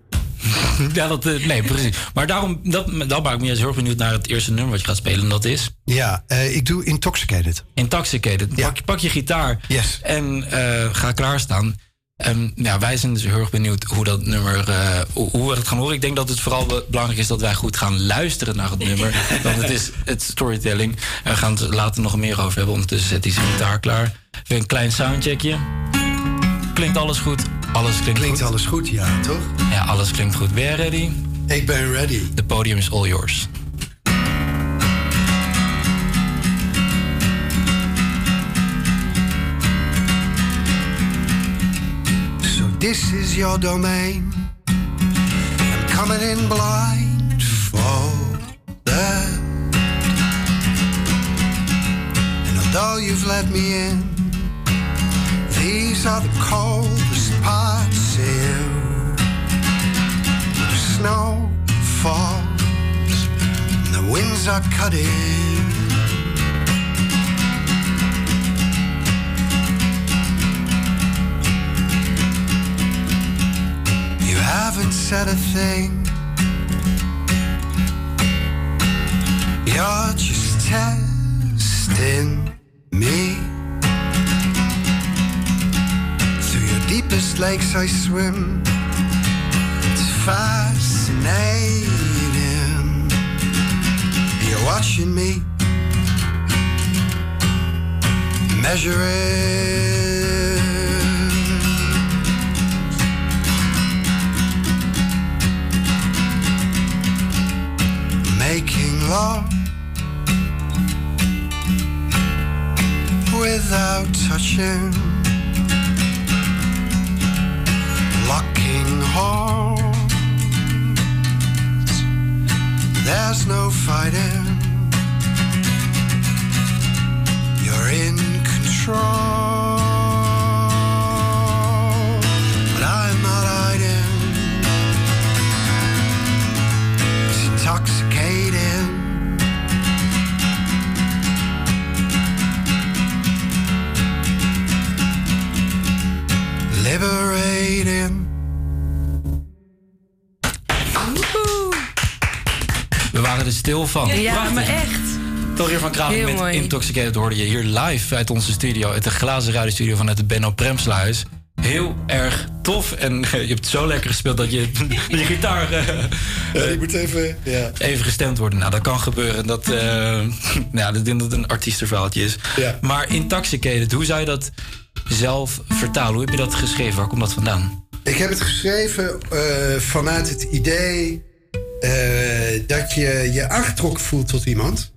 *laughs* ja, dat, eh, nee, precies. Maar daarom, dat, dat maakt me juist heel erg benieuwd naar het eerste nummer wat je gaat spelen. En dat is? Ja, eh, ik doe Intoxicated. Intoxicated. Pak, je- pak je gitaar en eh, ga klaarstaan. En ja, wij zijn dus heel erg benieuwd hoe dat nummer, hoe, we het gaan horen. Ik denk dat het vooral be- belangrijk is dat wij goed gaan luisteren naar het nummer. *laughs* want het is het storytelling. En we gaan het er later nog meer over hebben. Ondertussen zet hij zijn gitaar klaar. Even een klein soundcheckje. Klinkt alles goed? Alles klinkt, Klinkt goed. alles goed, ja, toch? Ja, alles klinkt goed. Ben jij ready? Ik ben ready. The podium is all yours. So this is your domain. I'm coming in blind for that. And although you've let me in, these are the coldest The snow falls, and the winds are cutting. You haven't said a thing. You're just testing me. Deepest lakes I swim. It's fascinating. You're watching me. Measuring. making love without touching, locking. There's no fighting. You're in control, but I'm not hiding. It's intoxicating. Liberating. Stil van. Ja, Prachtig. maar echt. Toch hier van Heel met mooi. Intoxicated hoorde je hier live uit onze studio. Uit de glazen radiostudio vanuit de Benno Premsluis. Heel erg tof. En *laughs* je hebt zo lekker gespeeld dat je, dat *laughs* je gitaar eh, Ja, die moet even... Ja. even gestemd wordt. Nou, dat kan gebeuren. Dat, eh *laughs* ja, ik denk dat het een artiestenverhaaltje is. Maar Intoxicated, hoe zou je dat zelf vertalen? Hoe heb je dat geschreven? Waar komt dat vandaan? Ik heb het geschreven eh, vanuit het idee. Dat je je aangetrokken voelt tot iemand.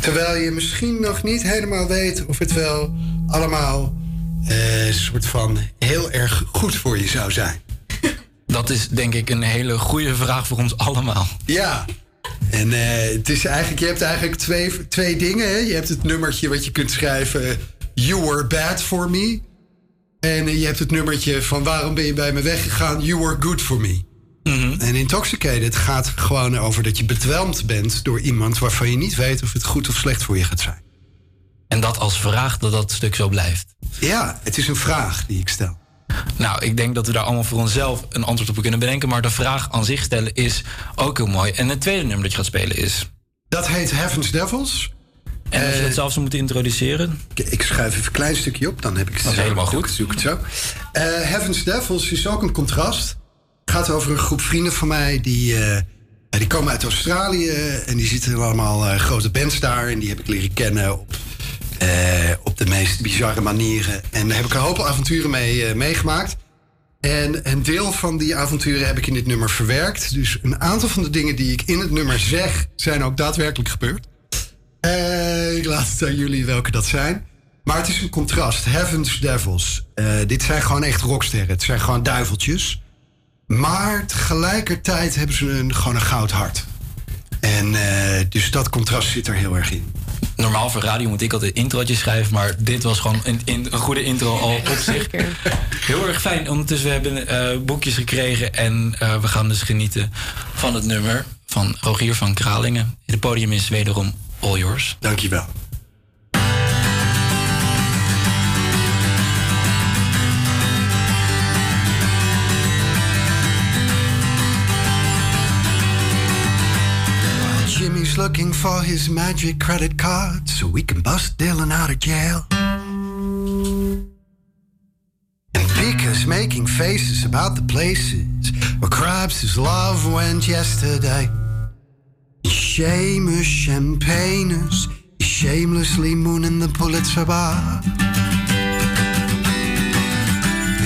Terwijl je misschien nog niet helemaal weet of het wel allemaal eh, een soort van heel erg goed voor je zou zijn. *laughs* Dat is denk ik een hele goede vraag voor ons allemaal. Ja. En eh, het is eigenlijk, je hebt eigenlijk twee, twee dingen. Hè? Je hebt het nummertje wat je kunt schrijven. You were bad for me. En je hebt het nummertje van waarom ben je bij me weggegaan? You were good for me. En intoxicated gaat gewoon over dat je bedwelmd bent door iemand waarvan je niet weet of het goed of slecht voor je gaat zijn. En dat als vraag dat dat stuk zo blijft. Ja, het is een vraag die ik stel. Nou, ik denk dat we daar allemaal voor onszelf een antwoord op kunnen bedenken. Maar de vraag aan zich stellen is ook heel mooi. En het tweede nummer dat je gaat spelen is. Dat heet Heaven's Devils. En als je Eh, dat zelf zou moeten introduceren. Ik, schrijf even een klein stukje op, dan heb ik het Dat is helemaal goed. Zoek het zo. Eh, Heaven's Devils is ook een contrast. Gaat over een groep vrienden van mij die, eh, die komen uit Australië en die zitten allemaal eh, grote bands daar en die heb ik leren kennen op, eh, op de meest bizarre manieren. En daar heb ik een hoop avonturen mee meegemaakt. En een deel van die avonturen heb ik in dit nummer verwerkt. Dus een aantal van de dingen die ik in het nummer zeg, zijn ook daadwerkelijk gebeurd. Ik laat het aan jullie welke dat zijn. Maar het is een contrast. Heaven's Devils. Dit zijn gewoon echt rocksterren. Het zijn gewoon duiveltjes. Maar tegelijkertijd hebben ze een, gewoon een goud hart. En eh, dus dat contrast zit er heel erg in. Normaal voor radio moet ik altijd introotjes schrijven. Maar dit was gewoon een, in- een goede intro al op zich. Heel erg fijn. Ondertussen we hebben eh, boekjes gekregen. En eh, we gaan dus genieten van het nummer van Rogier van Kralingen. Het podium is wederom all yours. Dankjewel. Looking for his magic credit card so we can bust Dylan out of jail. And Pika's making faces about the places where Krabs' love went yesterday. Seamus Champagners is shamelessly mooning the Pulitzer Bar.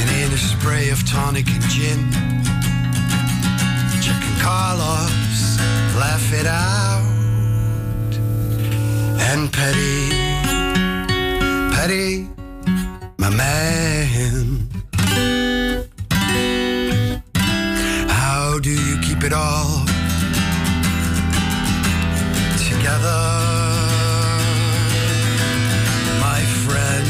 And in a spray of tonic and gin, and Carlos laugh it out. And Petty, Petty, my man. How do you keep it all together, my friend?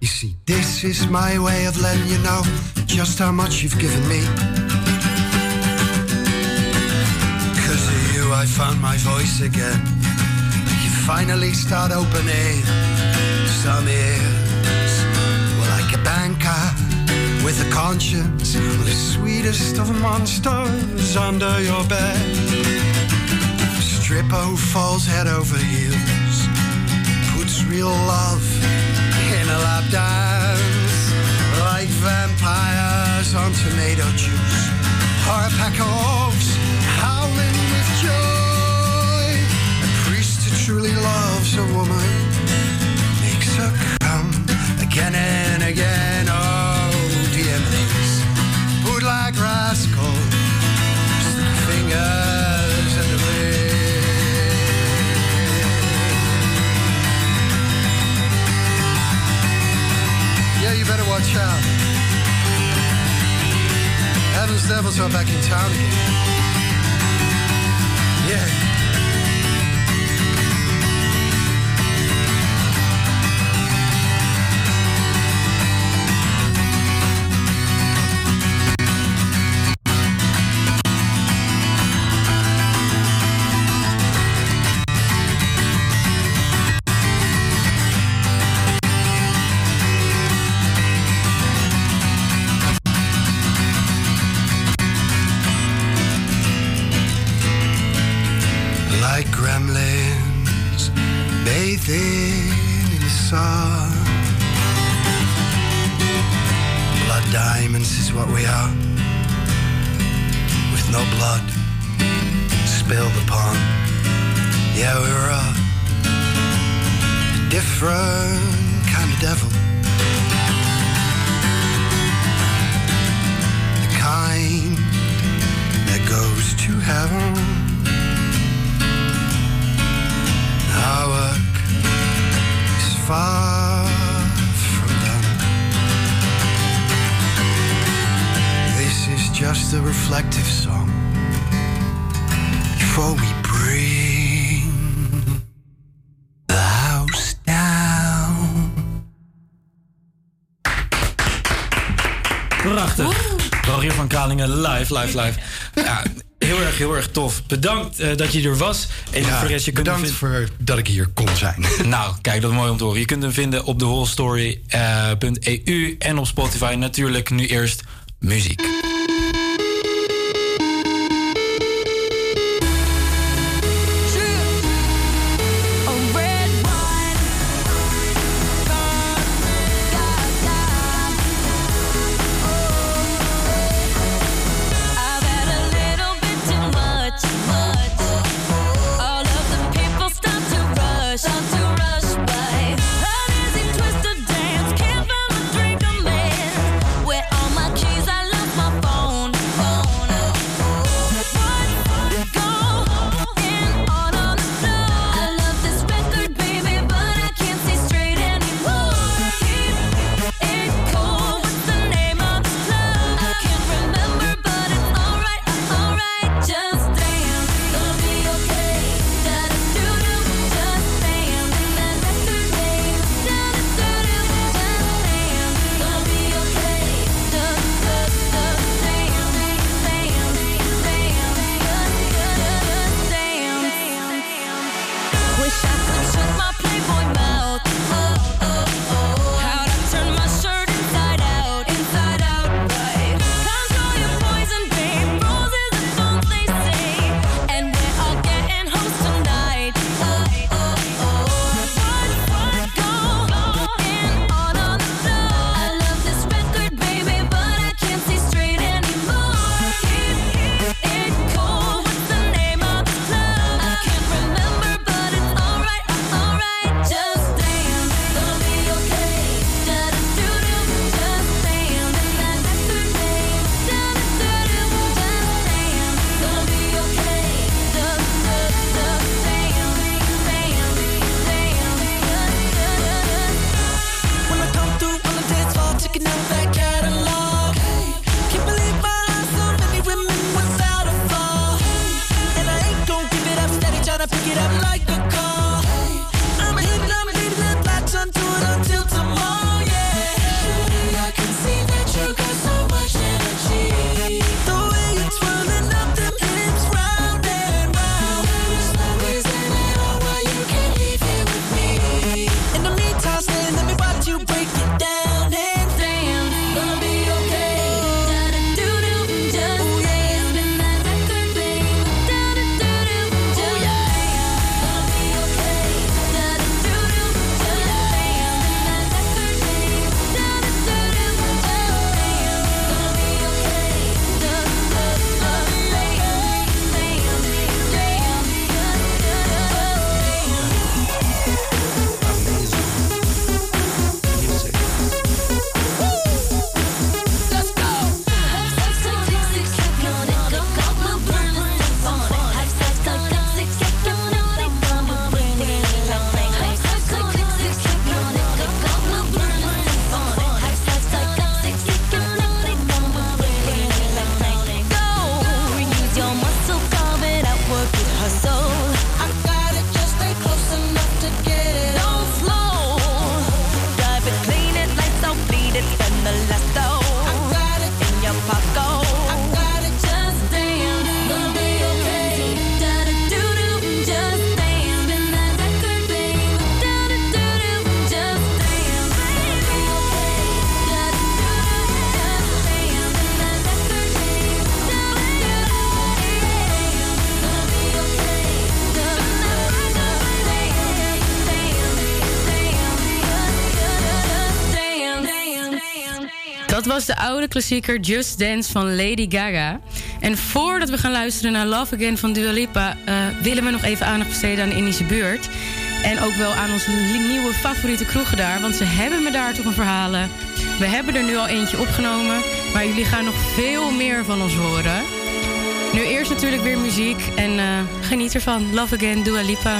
You see, this is my way of letting you know just how much you've given me. I found my voice again. You finally start opening some ears. Well, like a banker with a conscience, the sweetest of monsters under your bed. Strippo falls head over heels, puts real love in a lap dance, like vampires on tomato juice, or a pack of wolves truly loves a woman makes her come again and again. Oh, dear DMAs, bootleg rascals, live, live, live. Ja, heel erg, heel erg tof. Bedankt eh, dat je er was. En ja, je bedankt kunt voor dat ik hier kon zijn. *laughs* Nou, kijk, dat is mooi om te horen. Je kunt hem vinden op thewholestory.eu eh, en op Spotify. Natuurlijk nu eerst muziek. was de oude klassieker Just Dance van Lady Gaga. En voordat we gaan luisteren naar Love Again van Dua Lipa... Eh, willen we nog even aandacht besteden aan de Indische buurt. En ook wel aan onze nieuwe favoriete kroegen daar. Want ze hebben me daar toch een verhalen. We hebben er nu al eentje opgenomen. Maar jullie gaan nog veel meer van ons horen. Nu eerst natuurlijk weer muziek. En eh, geniet ervan. Love Again, Dua Lipa.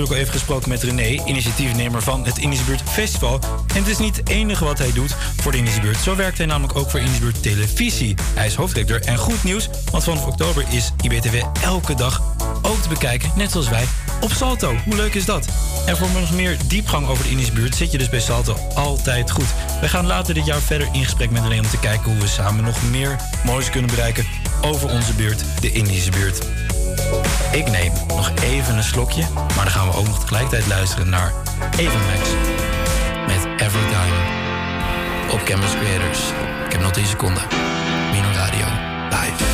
natuurlijk al even gesproken met René, initiatiefnemer van het Indische Festival. En het is niet het enige wat hij doet voor de Indische Zo werkt hij namelijk ook voor Indische Televisie. Hij is hoofdredacteur en goed nieuws, want vanaf oktober is IBTW elke dag ook te bekijken, net zoals wij, op Salto. Hoe leuk is dat? En voor nog meer diepgang over de Indische zit je dus bij Salto altijd goed. We gaan later dit jaar verder in gesprek met René om te kijken hoe we samen nog meer moois kunnen bereiken over onze buurt, de Indische buurt. Ik neem nog even een slokje, maar dan gaan we ook nog tegelijkertijd luisteren naar Evenmax met Every Diamond op Canvas Creators. Ik heb nog 10 seconden. Mino Radio, live.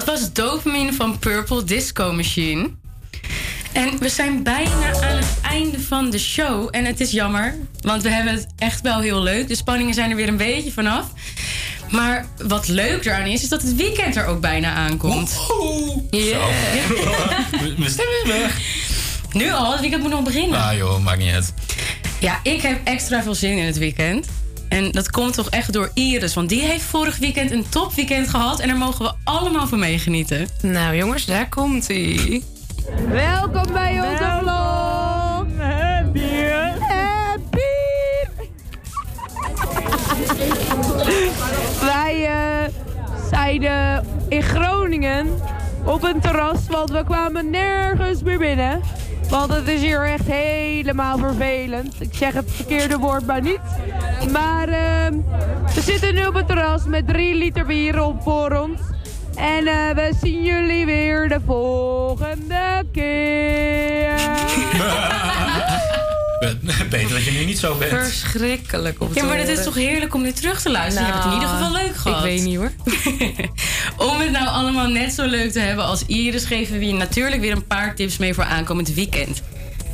Dat was Dopamine van Purple Disco Machine. En we zijn bijna aan het einde van de show. En het is jammer, want we hebben het echt wel heel leuk. De spanningen zijn er weer een beetje vanaf. Maar wat leuk eraan is, is dat het weekend er ook bijna aankomt. Yeah. Mijn stem is weg. Nu al, het weekend moet nog beginnen. Ah joh, maakt niet uit. Ja, ik heb extra veel zin in het weekend. En dat komt toch echt door Iris. Want die heeft vorig weekend een topweekend gehad. En daar mogen we allemaal van meegenieten. Nou jongens, daar komt ie. Welkom bij onze vlog. Happy. Happy. *laughs* Wij eh, zijn in Groningen op een terras, want we kwamen nergens meer binnen. Want het is hier echt helemaal vervelend. Ik zeg het verkeerde woord maar niet. Maar eh, we zitten nu op het terras met drie liter bier op voor ons. En eh, we zien jullie weer de volgende keer. *laughs* Beter dat je nu niet zo bent. Verschrikkelijk te Ja, maar het is toch heerlijk om nu terug te luisteren. je hebt het in ieder geval leuk gehad. Ik weet niet hoor. *laughs* Om het nou allemaal net zo leuk te hebben als Iris... geven we je natuurlijk weer een paar tips mee voor aankomend weekend.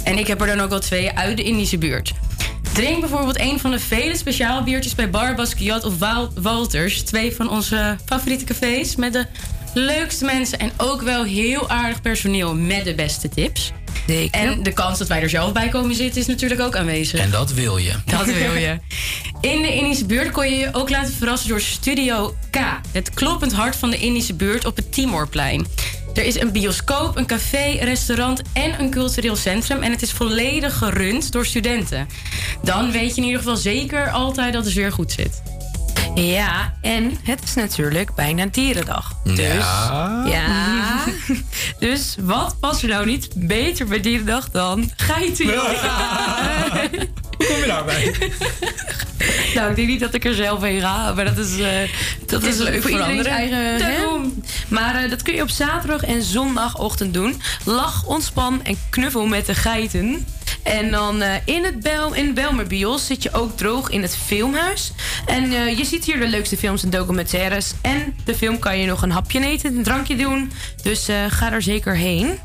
En ik heb er dan ook wel twee uit de Indische buurt. Drink bijvoorbeeld een van de vele speciaalbiertjes bij Bar Basquiat of Wal- Walters. Twee van onze favoriete cafés met de leukste mensen... en ook wel heel aardig personeel met de beste tips. En de kans dat wij er zelf bij komen zitten is natuurlijk ook aanwezig. En dat wil je. Dat wil je. *laughs* In de Indische buurt kon je je ook laten verrassen door Studio K. Het kloppend hart van de Indische buurt op het Timorplein. Er is een bioscoop, een café, een restaurant en een cultureel centrum. En het is volledig gerund door studenten. Dan weet je in ieder geval zeker altijd dat de sfeer goed zit. Ja, en het is natuurlijk bijna dierendag. Dus, Ja. *laughs* ja. dus wat past er nou niet beter bij dierendag dan geiten? *laughs* *laughs* Hoe kom je daarbij? *laughs* nou, ik denk niet dat ik er zelf heen ga, maar dat is, eh, dat is is leuk voor iedereen eigen... Daarom. Maar eh, dat kun je op zaterdag en zondagochtend doen. Lach, ontspan en knuffel met de geiten. En dan eh, in het Bel, in Belmer Bios zit je ook droog in het filmhuis. En eh, je ziet hier de leukste films en documentaires. En de film kan je nog een hapje eten, een drankje doen. Dus eh, ga er zeker heen.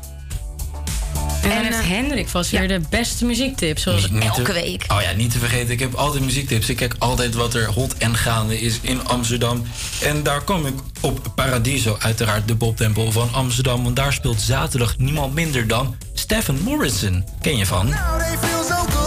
En, het Hendrik was weer de beste muziektips, zoals te- elke week. Oh ja, niet te vergeten. Ik heb altijd muziektips. Ik kijk altijd wat er hot en gaande is in Amsterdam. En daar kom ik op Paradiso, uiteraard de poptempel van Amsterdam. Want daar speelt zaterdag niemand minder dan Stephen Morrison. Ken je van? Soul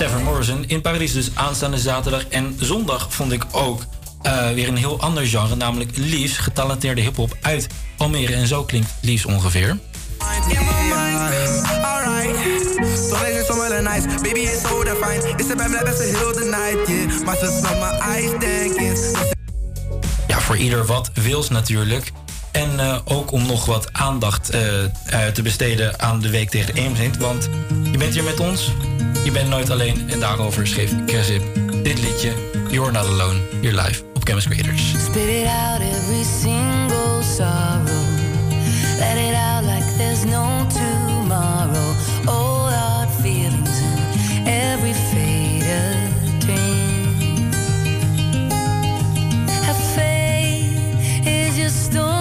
Stephen Morrison in Parijs. Dus aanstaande zaterdag en zondag vond ik ook eh, weer een heel ander genre, namelijk Lies, getalenteerde hip-hop uit Almere. En zo klinkt Lies ongeveer. Ja, voor ieder wat wils natuurlijk. En eh, ook om nog wat aandacht eh, te besteden aan de week tegen Eemsint. Want je bent hier met ons, je bent nooit alleen. En daarover schreef Kersip dit liedje, You're Not Alone, hier live op Campus Creators. Spit it out every single sorrow. Let it out like there's no tomorrow. All our feelings and every faded dream. Have faith is your stormy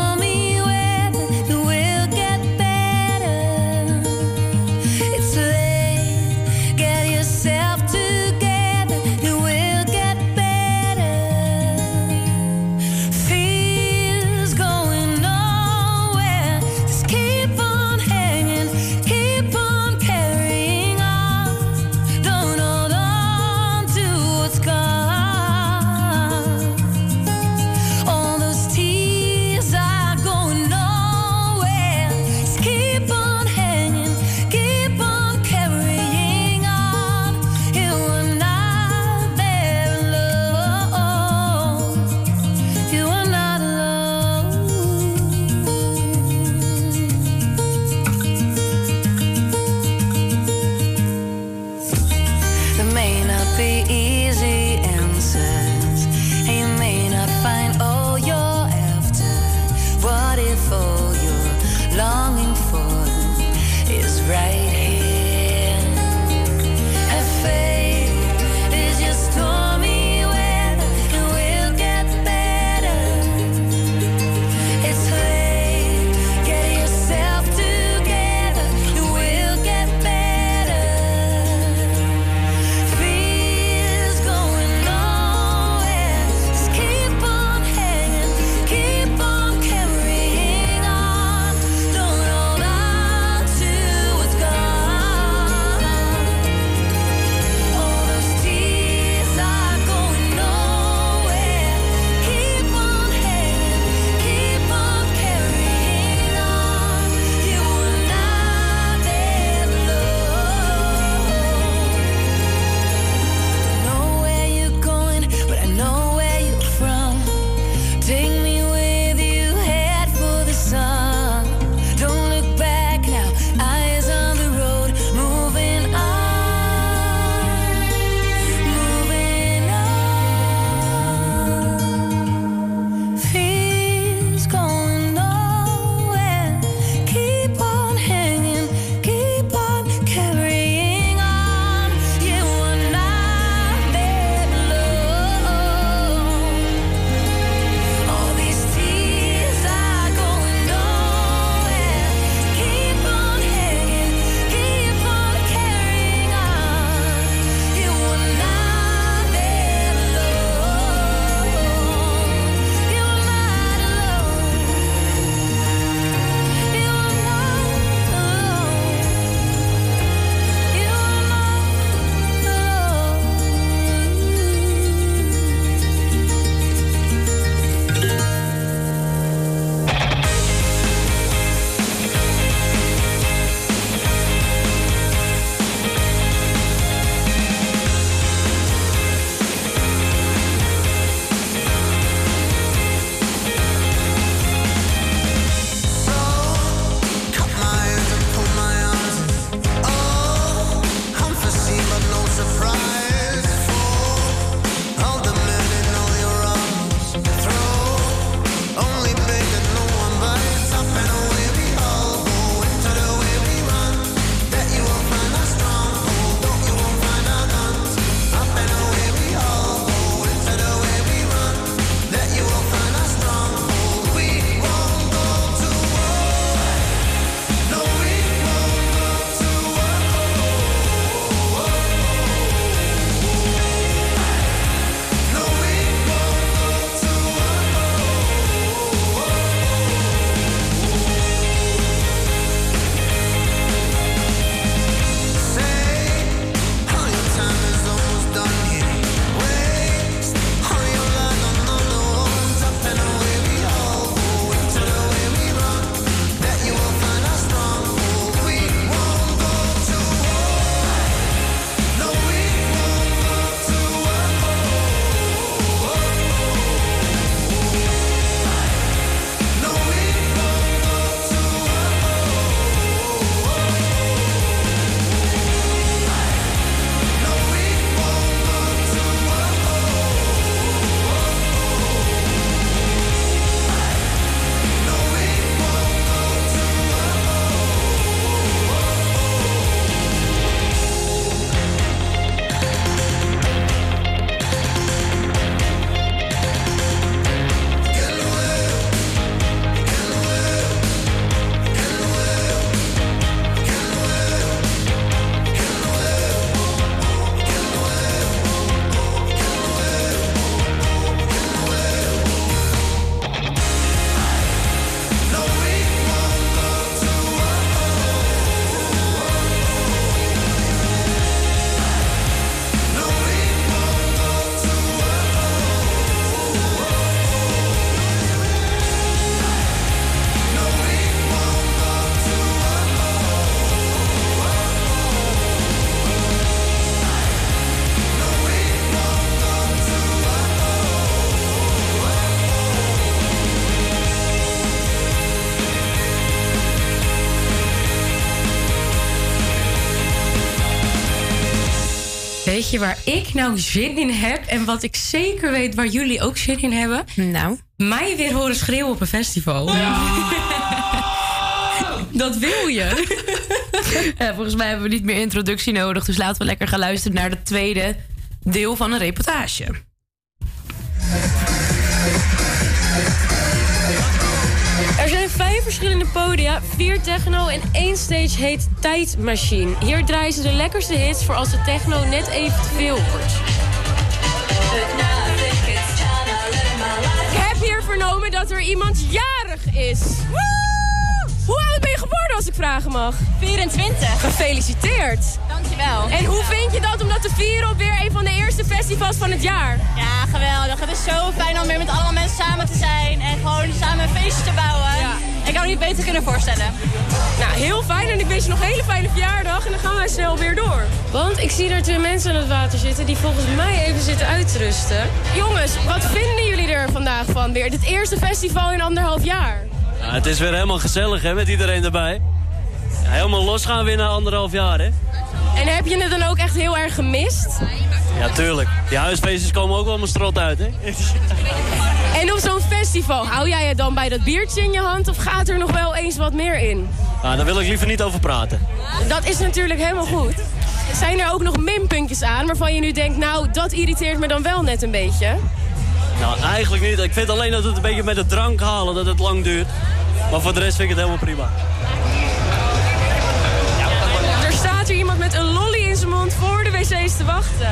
Waar ik nou zin in heb en wat ik zeker weet waar jullie ook zin in hebben? Nou? Mij weer horen schreeuwen op een festival. *laughs* Dat wil je. Ja, *laughs* volgens mij hebben we niet meer introductie nodig. Dus laten we lekker gaan luisteren naar het tweede deel van een reportage. Vijf verschillende podia, vier techno en één stage heet Tijdmachine. Hier draaien ze de lekkerste hits voor als de techno net even te veel wordt. Ik heb hier vernomen dat er iemand jarig is. Woe! Hoe oud ben je geworden als ik vragen mag? 24. Gefeliciteerd. Dankjewel. En hoe vind je dat om dat te vieren op weer een van de eerste festivals van het jaar? Ja, geweldig. Het is zo fijn om weer met allemaal mensen samen te zijn en gewoon samen een feestje te bouwen. Ik kan me niet beter kunnen voorstellen. Nou, heel fijn en ik wens je nog een hele fijne verjaardag en dan gaan wij snel weer door. Want ik zie er twee mensen aan het water zitten die volgens mij even zitten uitrusten. Jongens, wat vinden jullie er vandaag van weer? Het eerste festival in anderhalf jaar. Ja, het is weer helemaal gezellig hè, met iedereen erbij. Ja, helemaal los gaan weer na anderhalf jaar, hè? En heb je het dan ook echt heel erg gemist? Ja, tuurlijk. Die huisfeestjes komen ook wel mijn strot uit, hè? *laughs* En op zo'n festival, hou jij je dan bij dat biertje in je hand of gaat er nog wel eens wat meer in? Nou, daar wil ik liever niet over praten. Dat is natuurlijk helemaal goed. Zijn er ook nog minpuntjes aan waarvan je nu denkt, nou, dat irriteert me dan wel net een beetje? Nou, eigenlijk niet. Ik vind alleen dat het een beetje met de drank halen, dat het lang duurt. Maar voor de rest vind ik het helemaal prima. Er staat hier iemand met een lolly in zijn mond voor de wc's te wachten.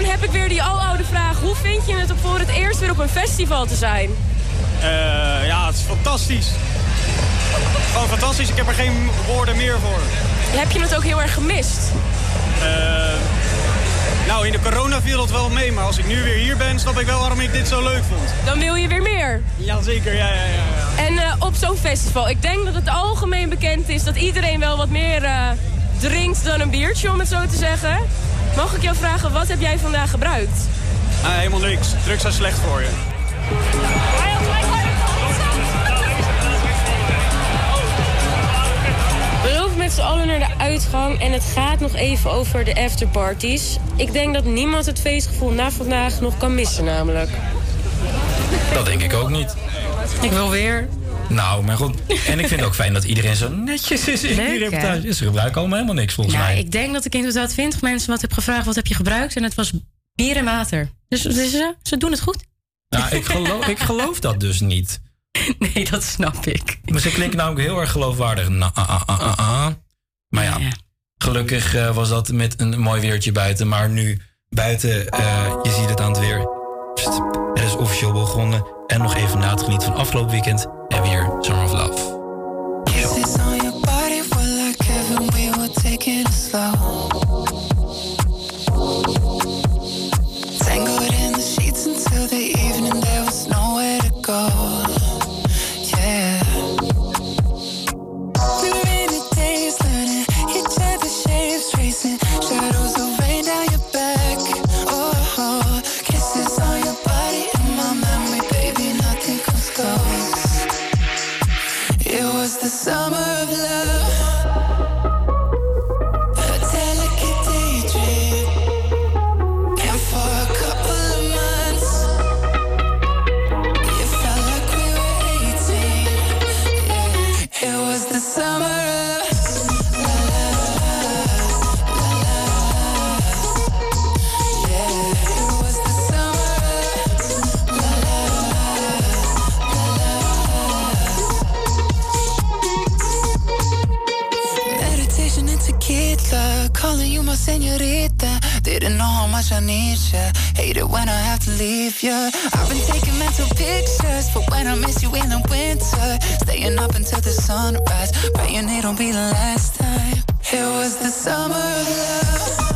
Dan heb ik weer die aloude vraag, hoe vind je het om voor het eerst weer op een festival te zijn? Eh, ja, het is fantastisch. Gewoon fantastisch. Ik heb er geen woorden meer voor. Heb je het ook heel erg gemist? Eh, nou, in de coronawereld wel mee, maar als ik nu weer hier ben, snap ik wel waarom ik dit zo leuk vond. Dan wil je weer meer. Jazeker, ja, ja, ja. ja. En eh, op zo'n festival, ik denk dat het algemeen bekend is dat iedereen wel wat meer drinkt dan een biertje, om het zo te zeggen. Mag ik jou vragen, wat heb jij vandaag gebruikt? Ah, helemaal niks. Drugs zijn slecht voor je. We lopen met z'n allen naar de uitgang en het gaat nog even over de afterparties. Ik denk dat niemand het feestgevoel na vandaag nog kan missen namelijk. Dat denk ik ook niet. Ik wil weer. Nou, maar goed. En ik vind het ook fijn dat iedereen zo netjes is in die Leuk, reportage. Ze gebruiken allemaal helemaal niks volgens Ja, mij. ik denk dat ik inderdaad 20 mensen wat heb gevraagd, wat heb je gebruikt? En het was bier en water. Dus, dus eh, ze doen het goed. Nou, ik geloof, *laughs* ik geloof dat dus niet. Nee, dat snap ik. Maar ze klinken namelijk heel erg geloofwaardig. Nou, ah, ah, ah, ah, ah. Maar ja, gelukkig eh, was dat met een mooi weertje buiten. Maar nu buiten, eh, je ziet het aan het weer. Pst, het is officieel begonnen. En nog even na het genieten van afgelopen weekend. I need. Hate it when I have to leave ya. I've been taking mental pictures for when I miss you in the winter. Staying up until the sunrise, praying it won't be the last time. It was the summer of love.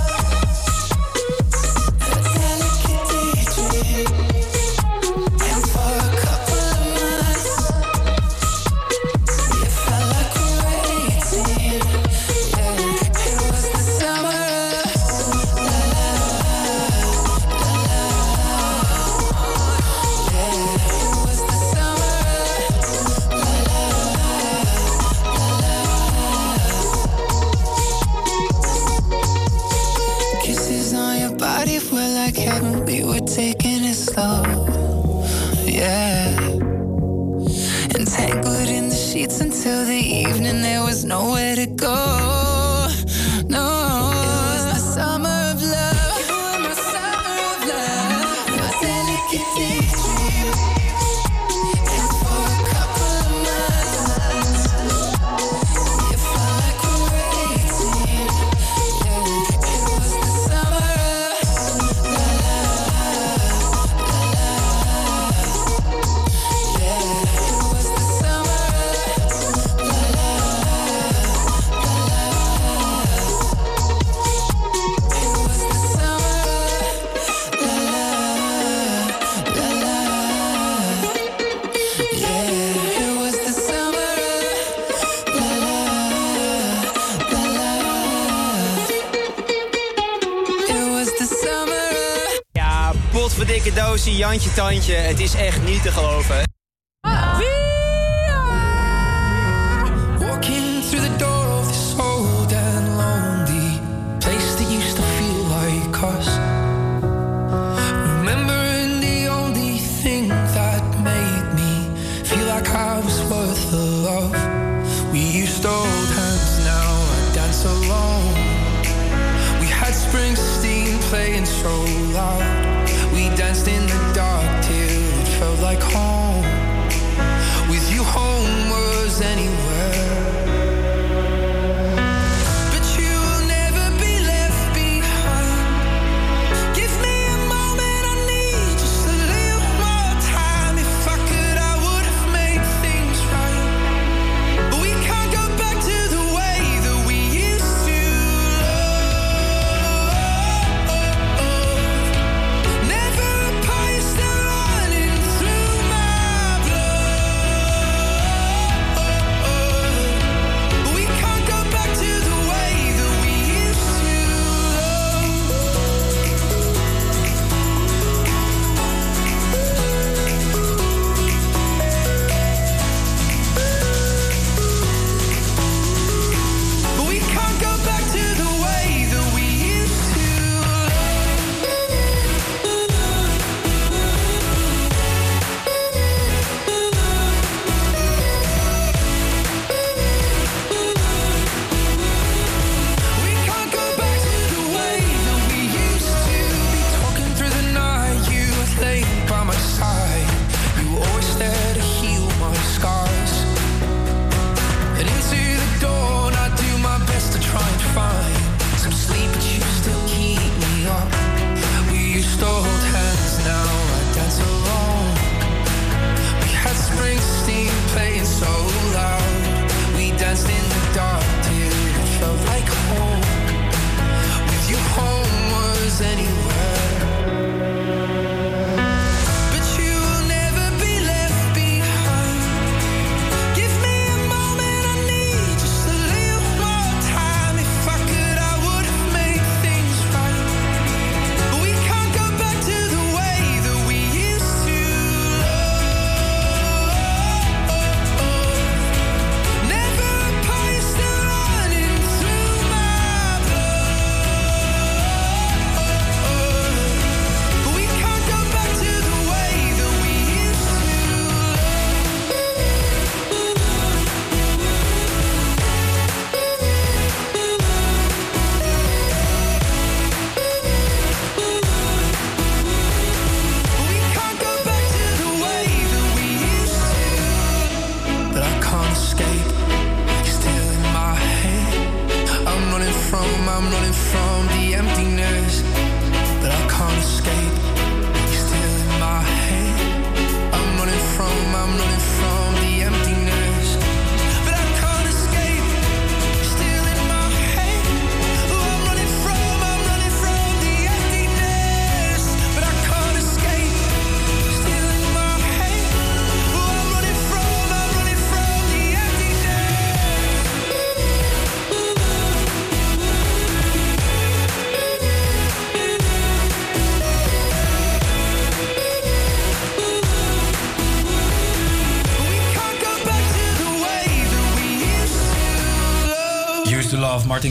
Het is echt niet te geloven.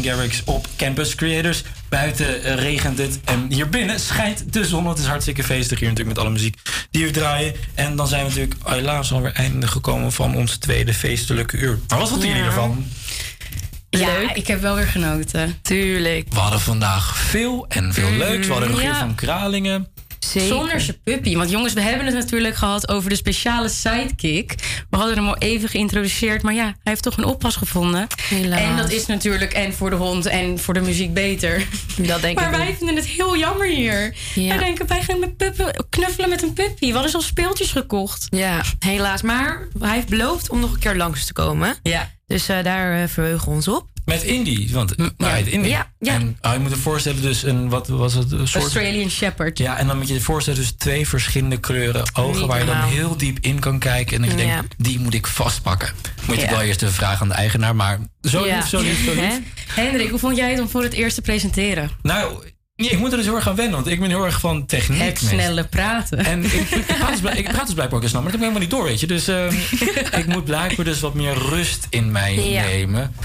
Garrix op Campus Creators. Buiten eh, regent het en hier binnen schijnt de zon. Het is hartstikke feestig hier natuurlijk met alle muziek die we draaien. En dan zijn we natuurlijk helaas alweer einde gekomen van ons tweede feestelijke uur. Maar wat vonden ja. jullie ervan? Ja, leuk. ik heb wel weer genoten. Tuurlijk. We hadden vandaag veel en veel mm, leuks. We hadden nog ja. Van Kralingen. Zeker. Zonder puppy. Want jongens, we hebben het natuurlijk gehad over de speciale sidekick. We hadden hem al even geïntroduceerd. Maar ja, hij heeft toch een oppas gevonden. Helaas. En dat is natuurlijk en voor de hond en voor de muziek beter. Dat denk maar ik wij ook. vinden het heel jammer hier. Wij denken, wij gaan met puppen knuffelen met een puppy. We hadden zelfs speeltjes gekocht. Ja, helaas. Maar hij heeft beloofd om nog een keer langs te komen. Ja. Dus eh, daar eh, verheugen we ons op. Met Indy, want Indy. Ja, ja. En oh, je moet je voorstellen, dus een, wat was het? Een soort... Australian Shepherd. Ja, en dan moet je je voorstellen, dus twee verschillende kleuren ogen Niet waar je dan normaal. heel diep in kan kijken. En dat je Ja. denkt, die moet ik vastpakken. Moet je Ja. wel eerst even vragen aan de eigenaar, maar zo Ja. lief, zo lief, zo lief. Hendrik, hoe vond jij het om voor het eerst te presenteren? Nou, nee, ik moet er dus heel erg aan wennen, want ik ben heel erg van techniek. Het snelle praten. En ik, ik, praat dus, ik praat dus blijkbaar ook snel, maar dat heb ik helemaal niet door, weet je. Dus ehm, *laughs* ik moet blijkbaar dus wat meer rust in mij Ja. nemen.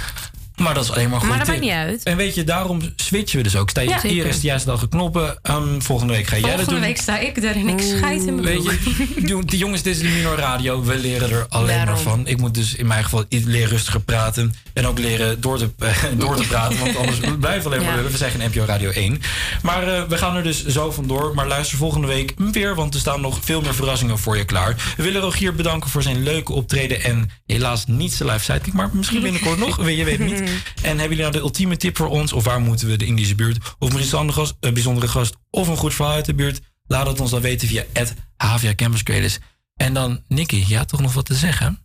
Maar dat is alleen maar goed. Maar dat maakt niet uit. En weet je, daarom switchen we dus ook. Sta je Ja, hier is de juiste dag geknoppen. Ehm, volgende week ga jij dat Volgende doen. week sta ik er en ik scheid in mijn Weet je, *laughs* die- jongens, dit is de Minor Radio. We leren er alleen maar van. Ik moet dus in mijn geval i- leren rustiger praten. En ook leren door te, *laughs* door te praten. Want anders *laughs* blijven we alleen maar Ja. lullen. We zijn geen NPO Radio 1. Maar eh, we gaan er dus zo vandoor. Maar luister volgende week weer. Want er staan nog veel meer verrassingen voor je klaar. We willen Rogier bedanken voor zijn leuke optreden. En helaas niet zijn live sidekick. Maar misschien binnenkort nog. Je weet het niet. En hebben jullie nou de ultieme tip voor ons? Of waar moeten we de Indische buurt? Of misschien een andere gast, een bijzondere gast. Of een goed verhaal uit de buurt? Laat het ons dan weten via Havia Campus Creators. En dan, Nicky, ja, toch nog wat te zeggen?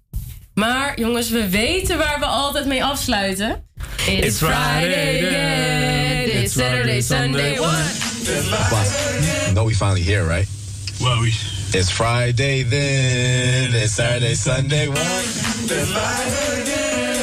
Maar jongens, we weten waar we altijd mee afsluiten. It's, It's Friday again. It's Saturday, Sunday, one. You know we finally here, right? Well, we. It's Friday then. It's Saturday, Sunday. What? Again,